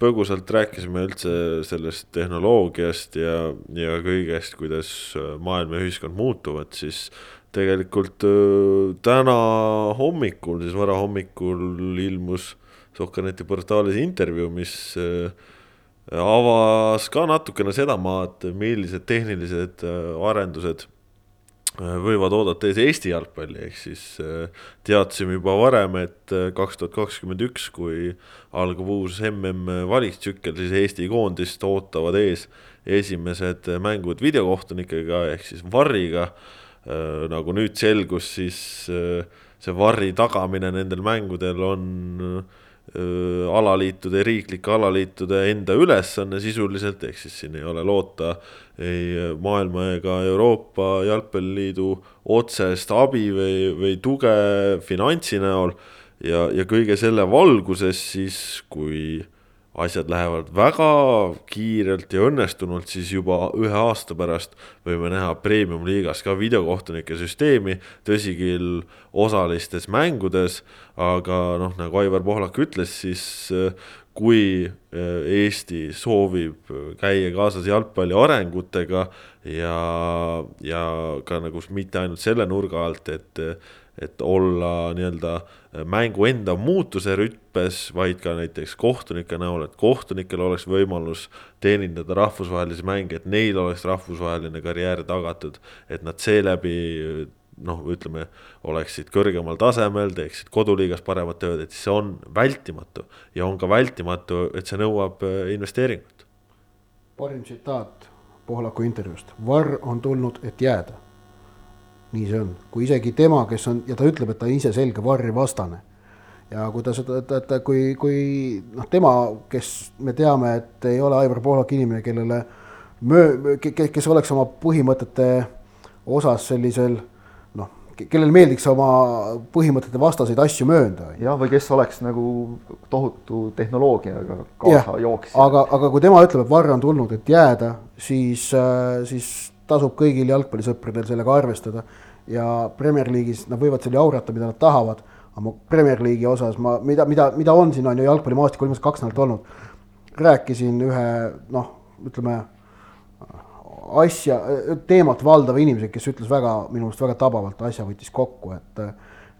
põgusalt rääkisime üldse sellest tehnoloogiast ja, ja kõigest, kuidas maailm ja ühiskond muutuvad, siis tegelikult öö, täna hommikul, siis varahommikul ilmus Sohkaneti portaalis intervjuu, mis öö, avas ka natukene seda maad, millised tehnilised öö, arendused võivad oodata ees Eesti jalgpalli, ehk siis teadsime juba varem, et kaks tuhat kakskümmend üks, kui algab uus mm valikstsükkel, siis Eesti koondist ootavad ees esimesed mängud videokohtunikega ehk siis VAR-iga. nagu nüüd selgus, siis see VAR-i tagamine nendel mängudel on alaliitude, riiklike alaliitude enda ülesanne sisuliselt, ehk siis siin ei ole loota ei maailma ega Euroopa Jalgpalliliidu otsest abi või, või tuge finantsi näol. ja, ja kõige selle valguses siis, kui asjad lähevad väga kiirelt ja õnnestunult, siis juba ühe aasta pärast võime näha premium-liigas ka videokohtunike süsteemi, tõsi küll, osalistes mängudes, aga noh, nagu Aivar Pohlak ütles, siis äh, kui äh, Eesti soovib käia kaasas jalgpalli arengutega ja, ja ka nagu mitte ainult selle nurga alt, et et olla nii-öelda mängu enda muutuse rütmes, vaid ka näiteks kohtunike näol, et kohtunikel oleks võimalus teenindada rahvusvahelisi mänge, et neil oleks rahvusvaheline karjäär tagatud, et nad seeläbi noh, ütleme, oleksid kõrgemal tasemel, teeksid koduliigas paremat tööd, et see on vältimatu. Ja on ka vältimatu, et see nõuab äh, investeeringut. parim tsitaat Pohlaku intervjuust, varr on tulnud, et jääda nii see on, kui isegi tema, kes on ja ta ütleb, et ta ise selge varrivastane. ja kui ta seda, et, et kui, kui noh, tema, kes me teame, et ei ole Aivar Pohlak inimene, kellele möö-, kes oleks oma põhimõtete osas sellisel noh, kellel meeldiks oma põhimõtete vastaseid asju möönda. jah, või kes oleks nagu tohutu tehnoloogiaga kaasa jooksja. aga, aga kui tema ütleb, et varr on tulnud, et jääda, siis, äh, siis tasub kõigil jalgpallisõpradel sellega arvestada ja Premier League'is nad võivad seal jaurata, mida nad tahavad, aga Premier League'i osas ma, mida, mida, mida on siin on ju jalgpallimaastikul viimased kaks nädalat olnud. rääkisin ühe noh, ütleme asja, teemat valdava inimesega, kes ütles väga, minu meelest väga tabavalt asja võttis kokku, et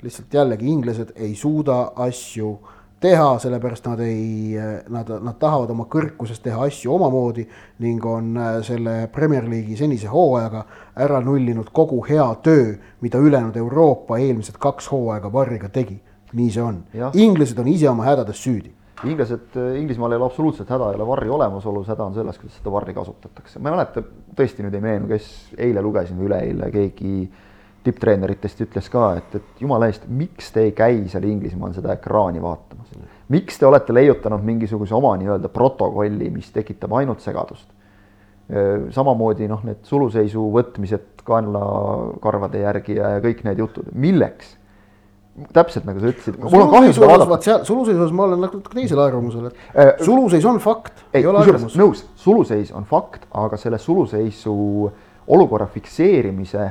lihtsalt jällegi inglased ei suuda asju äh, teha, sellepärast nad ei, nad, nad tahavad oma kõrkuses teha asju omamoodi ning on äh, selle Premier League'i senise hooajaga ära nullinud kogu hea töö, mida ülejäänud Euroopa eelmised kaks hooaega Varriga tegi. nii see on. inglased on ise oma hädades süüdi inglased, Inglismaal ei ole absoluutselt häda ei ole varri olemasolus, häda on selles, kuidas seda varri kasutatakse. ma ei mäleta, tõesti nüüd ei meenu, kes eile lugesin või üleeile keegi tipptreeneritest ütles ka, et, et jumala eest, miks te ei käi seal Inglismaal seda ekraani vaatamas? miks te olete leiutanud mingisuguse oma nii-öelda protokolli, mis tekitab ainult segadust? Samamoodi noh, need suluseisu võtmised kaenlakarvade järgi ja, ja kõik need jutud, milleks? täpselt nagu sa ütlesid. mul on kahju seda vaadata. suluseisus ma olen natuke teisel arvamusel, et äh, suluseis on fakt, ei ole arvamus. nõus, suluseis on fakt, aga selle suluseisu olukorra fikseerimise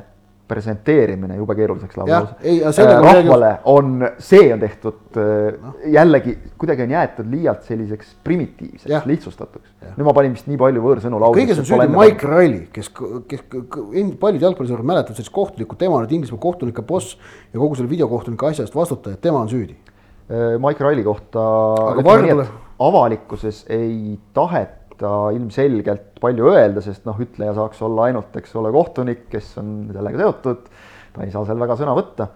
presenteerimine jube keeruliseks lausa. Äh, rahvale on, see on tehtud no. Äh, jällegi kuidagi on jäetud liialt selliseks primitiivseks, lihtsustatuks. nüüd ma panin vist nii palju võõrsõnu lausa. kõiges on süüdi Mike Riley, kes, kes paljud jalgpallisõbrad mäletavad sellist kohtunikku, tema on nüüd Inglismaa kohtunike boss ja kogu selle videokohtunike asja eest vastutaja, tema on süüdi. Äh, Mike Riley kohta avalikkuses ei taheta ta ilmselgelt palju öelda, sest noh, ütleja saaks olla ainult, eks ole, kohtunik, kes on sellega seotud, ta ei saa seal väga sõna võtta,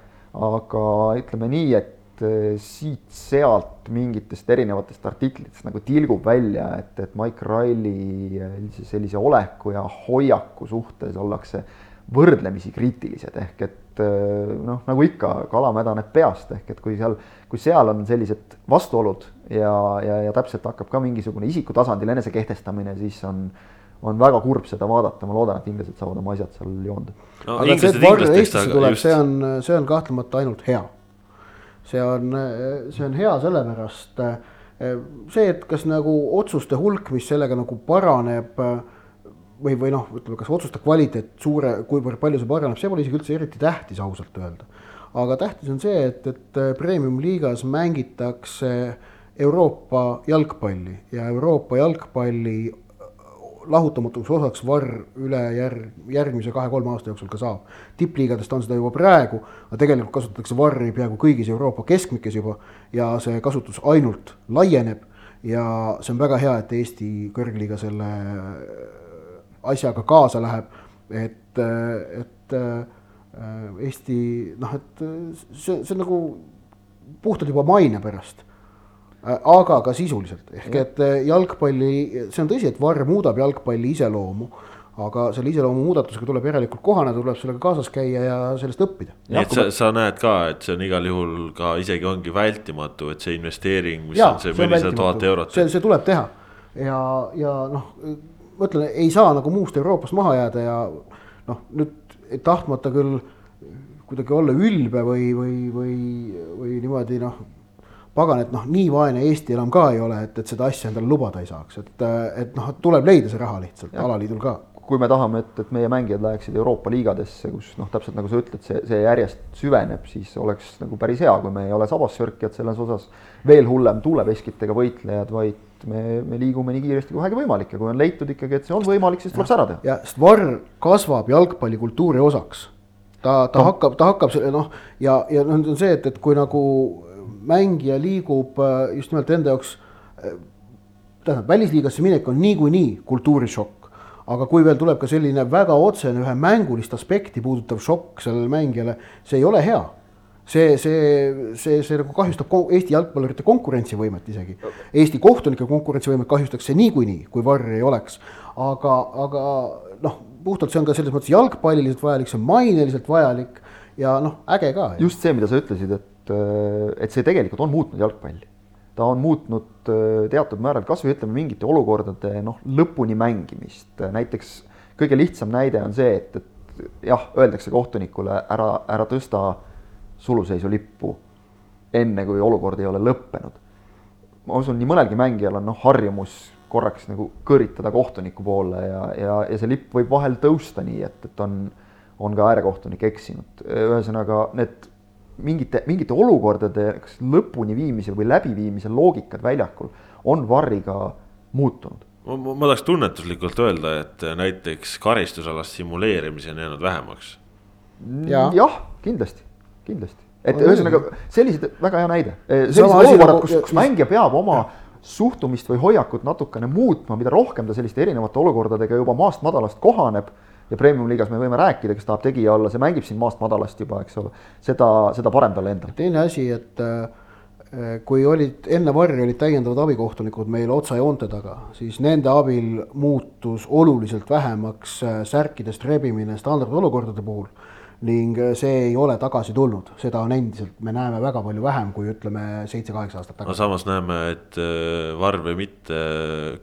aga ütleme nii, et eh, siit-sealt mingitest erinevatest artiklitest nagu tilgub välja, et, et Mike Riley eh, sellise oleku ja hoiaku suhtes ollakse võrdlemisi kriitilised, ehk et eh, noh, nagu ikka, kala mädaneb peast, ehk et kui seal, kui seal on sellised vastuolud ja, ja, ja täpselt hakkab ka mingisugune isiku tasandil enesekehtestamine, siis on, on väga kurb seda vaadata, ma loodan, et inglased saavad oma asjad seal joonda no,. aga see, et Varro Eestisse tuleb, see on, see on kahtlemata ainult hea. see on, see on hea sellepärast, see, et kas nagu otsuste hulk, mis sellega nagu paraneb või, või noh, ütleme, kas otsuste kvaliteet suure, kuivõrd palju see paraneb, see pole isegi üldse eriti tähtis ausalt öelda. aga tähtis on see, et, et premium-liigas mängitakse äh, Euroopa jalgpalli ja Euroopa jalgpalli lahutamatuks osaks Varr üle järg, järgmise kahe-kolme aasta jooksul ka saab. tippliigadest on seda juba praegu, aga tegelikult kasutatakse Varri peaaegu kõigis Euroopa keskmikes juba ja see kasutus ainult laieneb ja see on väga hea, et Eesti kõrgliiga selle asjaga kaasa läheb, et, et Eesti noh, et see, see on nagu puhtalt juba maine pärast aga ka sisuliselt ehk et jalgpalli, see on tõsi, et VAR muudab jalgpalli iseloomu aga selle iseloomu muudatusega tuleb järelikult kohaneda, tuleb sellega kaasas käia ja sellest õppida. nii et sa, sa näed ka, et see on igal juhul ka isegi ongi vältimatu, et see investeering, mis ja, on see mõnisada tuhat eurot. see, see tuleb teha ja, ja noh, ma ütlen, ei saa nagu muust Euroopast maha jääda ja noh, nüüd tahtmata küll kuidagi olla ülbe või, või, või, või niimoodi noh pagan, et noh, nii vaene Eesti enam ka ei ole, et, et seda asja endale lubada ei saaks, et, et noh, tuleb leida see raha lihtsalt ja. alaliidul ka kui me tahame, et, et meie mängijad läheksid Euroopa liigadesse, kus noh, täpselt nagu sa ütled, see, see järjest süveneb, siis oleks nagu päris hea, kui me ei ole sabassörkijad selles osas, veel hullem tuuleveskitega võitlejad, vaid me, me liigume nii kiiresti kui vähegi võimalik ja kui on leitud ikkagi, et see on võimalik, siis tuleb see ära teha. ja sest VAR kasvab jalgpallikultuuri osaks. ta, ta no. hakkab, ta hakkab selle noh, ja, ja noh, on see, et, et kui nagu mängija liigub äh, just nimelt enda jaoks äh, tähendab, välisliigasse minek on niikuinii kultuurishokk aga kui veel tuleb ka selline väga otsene ühe mängulist aspekti puudutav šokk sellele mängijale, see ei ole hea. See, see, see, see nagu kahjustab Eesti jalgpallurite konkurentsivõimet isegi. Eesti kohtunike konkurentsivõimet kahjustaks see niikuinii, kui varri ei oleks. aga, aga noh, puhtalt see on ka selles mõttes jalgpalliliselt vajalik, see on maineliselt vajalik ja noh, äge ka. just see, mida sa ütlesid, et, et see tegelikult on muutnud jalgpalli ta on muutnud äh, teatud määral kasvõi ütleme mingite olukordade noh, lõpuni mängimist, näiteks kõige lihtsam näide on see, et, et jah, öeldakse kohtunikule ära, ära tõsta suluseisu lippu enne, kui olukord ei ole lõppenud. ma usun, nii mõnelgi mängijal on noh, harjumus korraks nagu kõritada kohtuniku poole ja, ja, ja see lipp võib vahel tõusta nii, et, et on, on ka äärekohtunik eksinud. ühesõnaga need mingite, mingite olukordade kas lõpuni viimise või läbiviimise loogikad väljakul on varriga muutunud. ma, ma tahaks tunnetuslikult öelda, et näiteks karistusalast simuleerimisi on jäänud vähemaks ja.. jah, kindlasti, kindlasti, et ühesõnaga sellised, väga hea näide, sellised olukorrad, kus, kus mängija peab oma ja suhtumist või hoiakut natukene muutma, mida rohkem ta selliste erinevate olukordadega juba maast madalast kohaneb. Ja premium-liigas me võime rääkida, kes tahab tegija olla, see mängib siin maast madalast juba, eks ole, seda, seda parem talle endale. teine asi, et äh, kui olid enne varri olid täiendavad abikohtunikud meil otsajoonte taga, siis nende abil muutus oluliselt vähemaks äh, särkidest rebimine standardolukordade puhul ning äh, see ei ole tagasi tulnud, seda on endiselt, me näeme väga palju vähem kui ütleme seitse-kaheksa aastat tagasi. no samas näeme, et äh, var või mitte,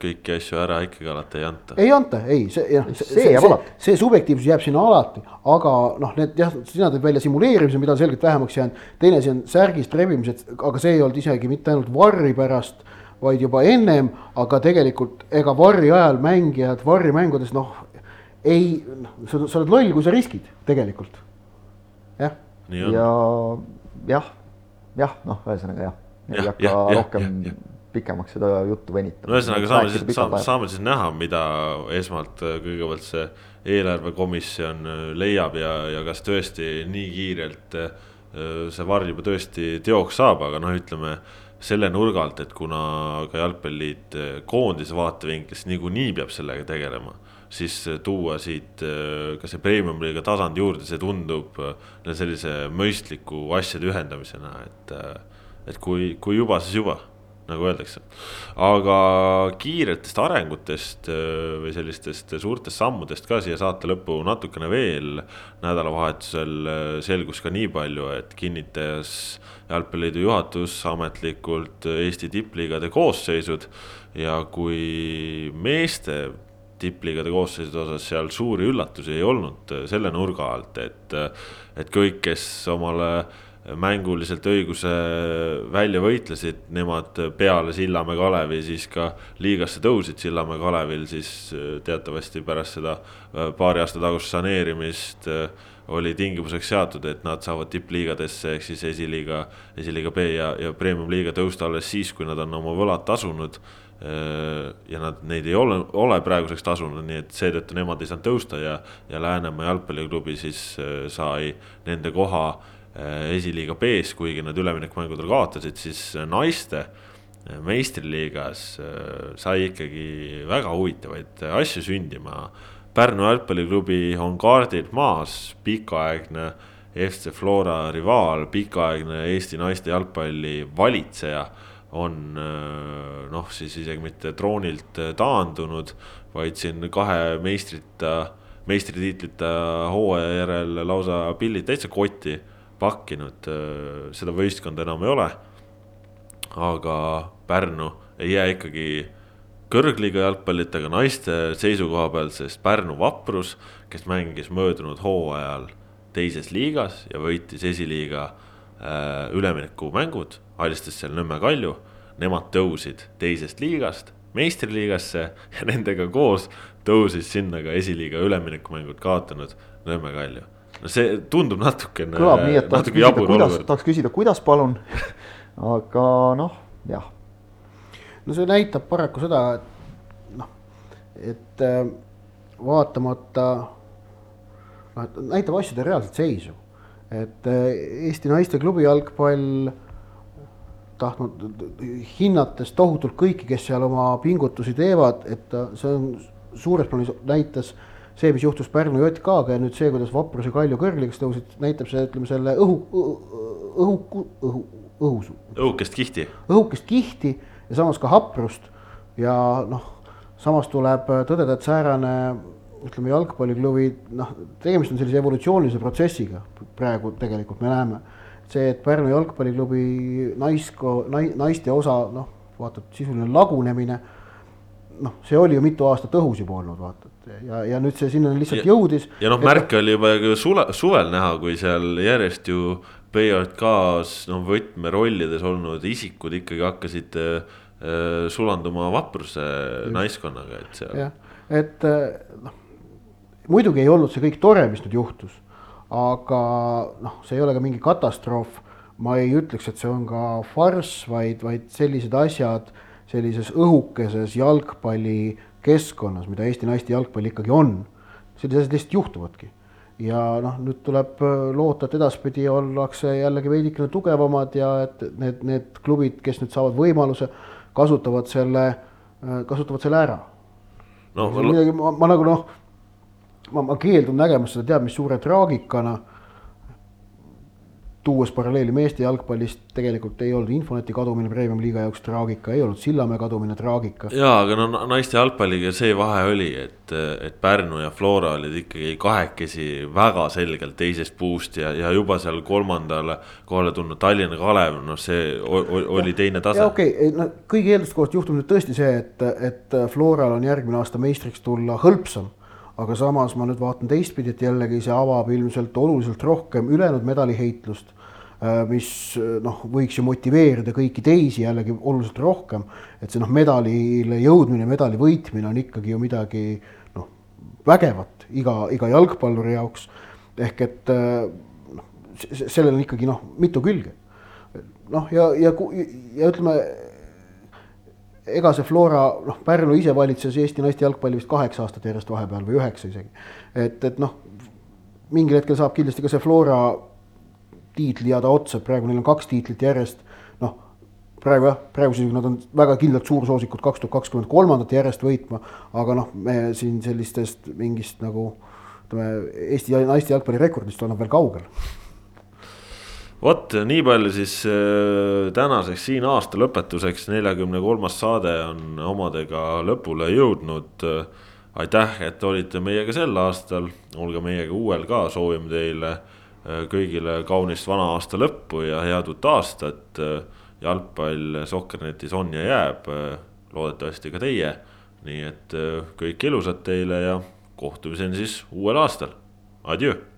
kõiki asju ära ikkagi alati ei anta. ei anta, ei, see, jah, see, see, see, see, see subjektiivsus jääb sinna alati, aga noh, need jah, sina tõid välja simuleerimise, mida on selgelt vähemaks jäänud. teine asi on särgist rebimised, aga see ei olnud isegi mitte ainult varri pärast vaid juba ennem, aga tegelikult ega varri ajal mängijad varrimängudes noh, ei, noh, sa oled loll, kui sa riskid tegelikult. Ja jah, jah, noh, ühesõnaga jah, ei hakka ja, rohkem ja, ja, pikemaks seda juttu venitama. no ühesõnaga saame siis, saame, saame siis näha, mida esmalt äh, kõigepealt see eelarvekomisjon äh, leiab ja, ja kas tõesti nii kiirelt äh, see varr juba tõesti teoks saab, aga noh, ütleme selle nurga alt, et kuna ka jalgpalliliit koondise vaatevinklist niikuinii peab sellega tegelema siis tuua siit äh, ka see premium-liiga tasand juurde, see tundub äh, sellise mõistliku asjade ühendamisena, et, et kui, kui juba, siis juba nagu öeldakse. aga kiiretest arengutest või sellistest suurtest sammudest ka siia saate lõppu natukene veel. nädalavahetusel selgus ka nii palju, et kinnitas jalgpalliliidu juhatus ametlikult Eesti tippliigade koosseisud ja kui meeste tippliigade koosseisude osas seal suuri üllatusi ei olnud äh, selle nurga alt, et, äh, et kõik, kes omale mänguliselt õiguse välja võitlesid, nemad peale Sillamäe Kalevi siis ka liigasse tõusid. Sillamäe Kalevil siis äh, teatavasti pärast seda paari aasta tagust saneerimist oli tingimuseks seatud, et nad saavad tippliigadesse ehk siis esiliiga, esiliiga B ja, ja premium-liiga tõusta alles siis, kui nad on oma võlad tasunud ja nad, neid ei ole, ole praeguseks tasunud, nii et seetõttu nemad ei saanud tõusta ja, ja Läänemaa jalgpalliklubi siis äh, sai nende koha äh, esiliiga B-s, kuigi nad üleminekumängudel kaotasid, siis naiste meistriliigas sai ikkagi väga huvitavaid asju sündima. Pärnu jalgpalliklubi on kaardilt maas, pikaaegne FC Flora rivaal, pikaaegne Eesti naiste jalgpalli valitseja on noh, siis isegi mitte troonilt taandunud, vaid siin kahe meistrita, meistritiitlita hooaja järel lausa pillid täitsa kotti pakkinud, seda võistkonda enam ei ole. aga Pärnu ei jää ikkagi kõrgliiga jalgpallitega naiste seisukoha pealt, sest Pärnu Vaprus, kes mängis möödunud hooajal teises liigas ja võitis esiliiga äh, üleminekumängud, alistas seal Nõmme Kalju. Nemad tõusid teisest liigast meistriliigasse ja nendega koos tõusis sinna ka esiliiga üleminekumängud kaotanud Nõmme Kalju. no see tundub natukene. kõlab nii, et tahaks küsida, kuidas, tahaks küsida, kuidas palun aga noh, jah no see näitab paraku seda, et noh, et äh, vaatamata, noh, näitab asjade reaalset seisu. et äh, Eesti naiste klubi jalgpall tahtnud, hinnates tohutult kõiki, kes seal oma pingutusi teevad, et see on suures plaanis näitas see, mis juhtus Pärnu JK-ga ja nüüd see, kuidas Vaprus ja Kalju kõrgliigas tõusid, näitab see, ütleme selle õhu, õhu, õhu, õhu, õhus. õhukest kihti. õhukest kihti ja samas ka haprust. ja noh, samas tuleb tõdeda, et säärane ütleme, jalgpalliklubi noh, tegemist on sellise evolutsioonilise protsessiga praegu tegelikult me näeme. See, et Pärnu jalgpalliklubi naisko, naiste osa noh, vaata sisuline lagunemine. noh, see oli ju mitu aastat õhus juba olnud, vaata ja, ja nüüd see sinna lihtsalt ja, jõudis. ja noh, märke oli juba sule, suvel näha, kui seal järjest ju PJK-s noh, võtmerollides olnud isikud ikkagi hakkasid äh, sulanduma vapruse naiskonnaga, et seal. jah, et äh, noh, muidugi ei olnud see kõik tore, mis nüüd juhtus, aga noh, see ei ole ka mingi katastroof. ma ei ütleks, et see on ka farss, vaid, vaid sellised asjad sellises õhukeses jalgpallikeskkonnas, mida Eesti naiste jalgpall ikkagi on, sellised asjad lihtsalt juhtuvadki ja noh, nüüd tuleb äh, loota, et edaspidi ollakse jällegi veidikene tugevamad ja et need, need klubid, kes nüüd saavad võimaluse, kasutavad selle, äh, kasutavad selle ära. no ma, midagi, ma, ma nagu noh, ma, ma keeldun nägemast seda teab mis suure traagikana tuues paralleeli meeste jalgpallist, tegelikult ei olnud Infoneti kadumine Premium-liiga jaoks traagika, ei olnud Sillamäe kadumine traagika. jaa, aga no naiste jalgpalliga see vahe oli, et, et Pärnu ja Flora olid ikkagi kahekesi väga selgelt teisest puust ja, ja juba seal kolmandale kohale tulnud Tallinna Kalev, noh, see oli teine tase. okei okay,, no kõigi eelduste kohta juhtub nüüd tõesti see, et, et Floral on järgmine aasta meistriks tulla hõlpsam aga samas ma nüüd vaatan teistpidi, et jällegi see avab ilmselt oluliselt rohkem ülejäänud medaliheitlust, äh, mis äh, noh, võiks ju motiveerida kõiki teisi jällegi oluliselt rohkem. et see noh, medalile jõudmine, medali võitmine on ikkagi ju midagi noh, vägevat iga, iga jalgpalluri jaoks. ehk et äh, noh, sellel on ikkagi noh, mitu külge. noh, ja, ja, ja ütleme ega see Flora, noh, Pärnu ise valitses Eesti naiste jalgpalli vist kaheksa aastat järjest vahepeal või üheksa isegi. et, et noh, mingil hetkel saab kindlasti ka see Flora tiitli jääda otsa, praegu neil on kaks tiitlit järjest. noh, praegu jah, praegu siis nad on väga kindlalt suursoosikud kaks tuhat kakskümmend kolmandat järjest võitma, aga noh, me siin sellistest mingist nagu ütleme, Eesti naiste jalgpalli rekordist oleme veel kaugel vot nii palju siis äh, tänaseks siin aasta lõpetuseks, neljakümne kolmas saade on omadega lõpule jõudnud. aitäh, et olite meiega sel aastal, olge meiega uuel ka, soovime teile äh, kõigile kaunist vana aasta lõppu ja head uut aastat. jalgpall Soccernetis on ja jääb, loodetavasti ka teie. nii et kõike ilusat teile ja kohtumiseni siis uuel aastal, adjöö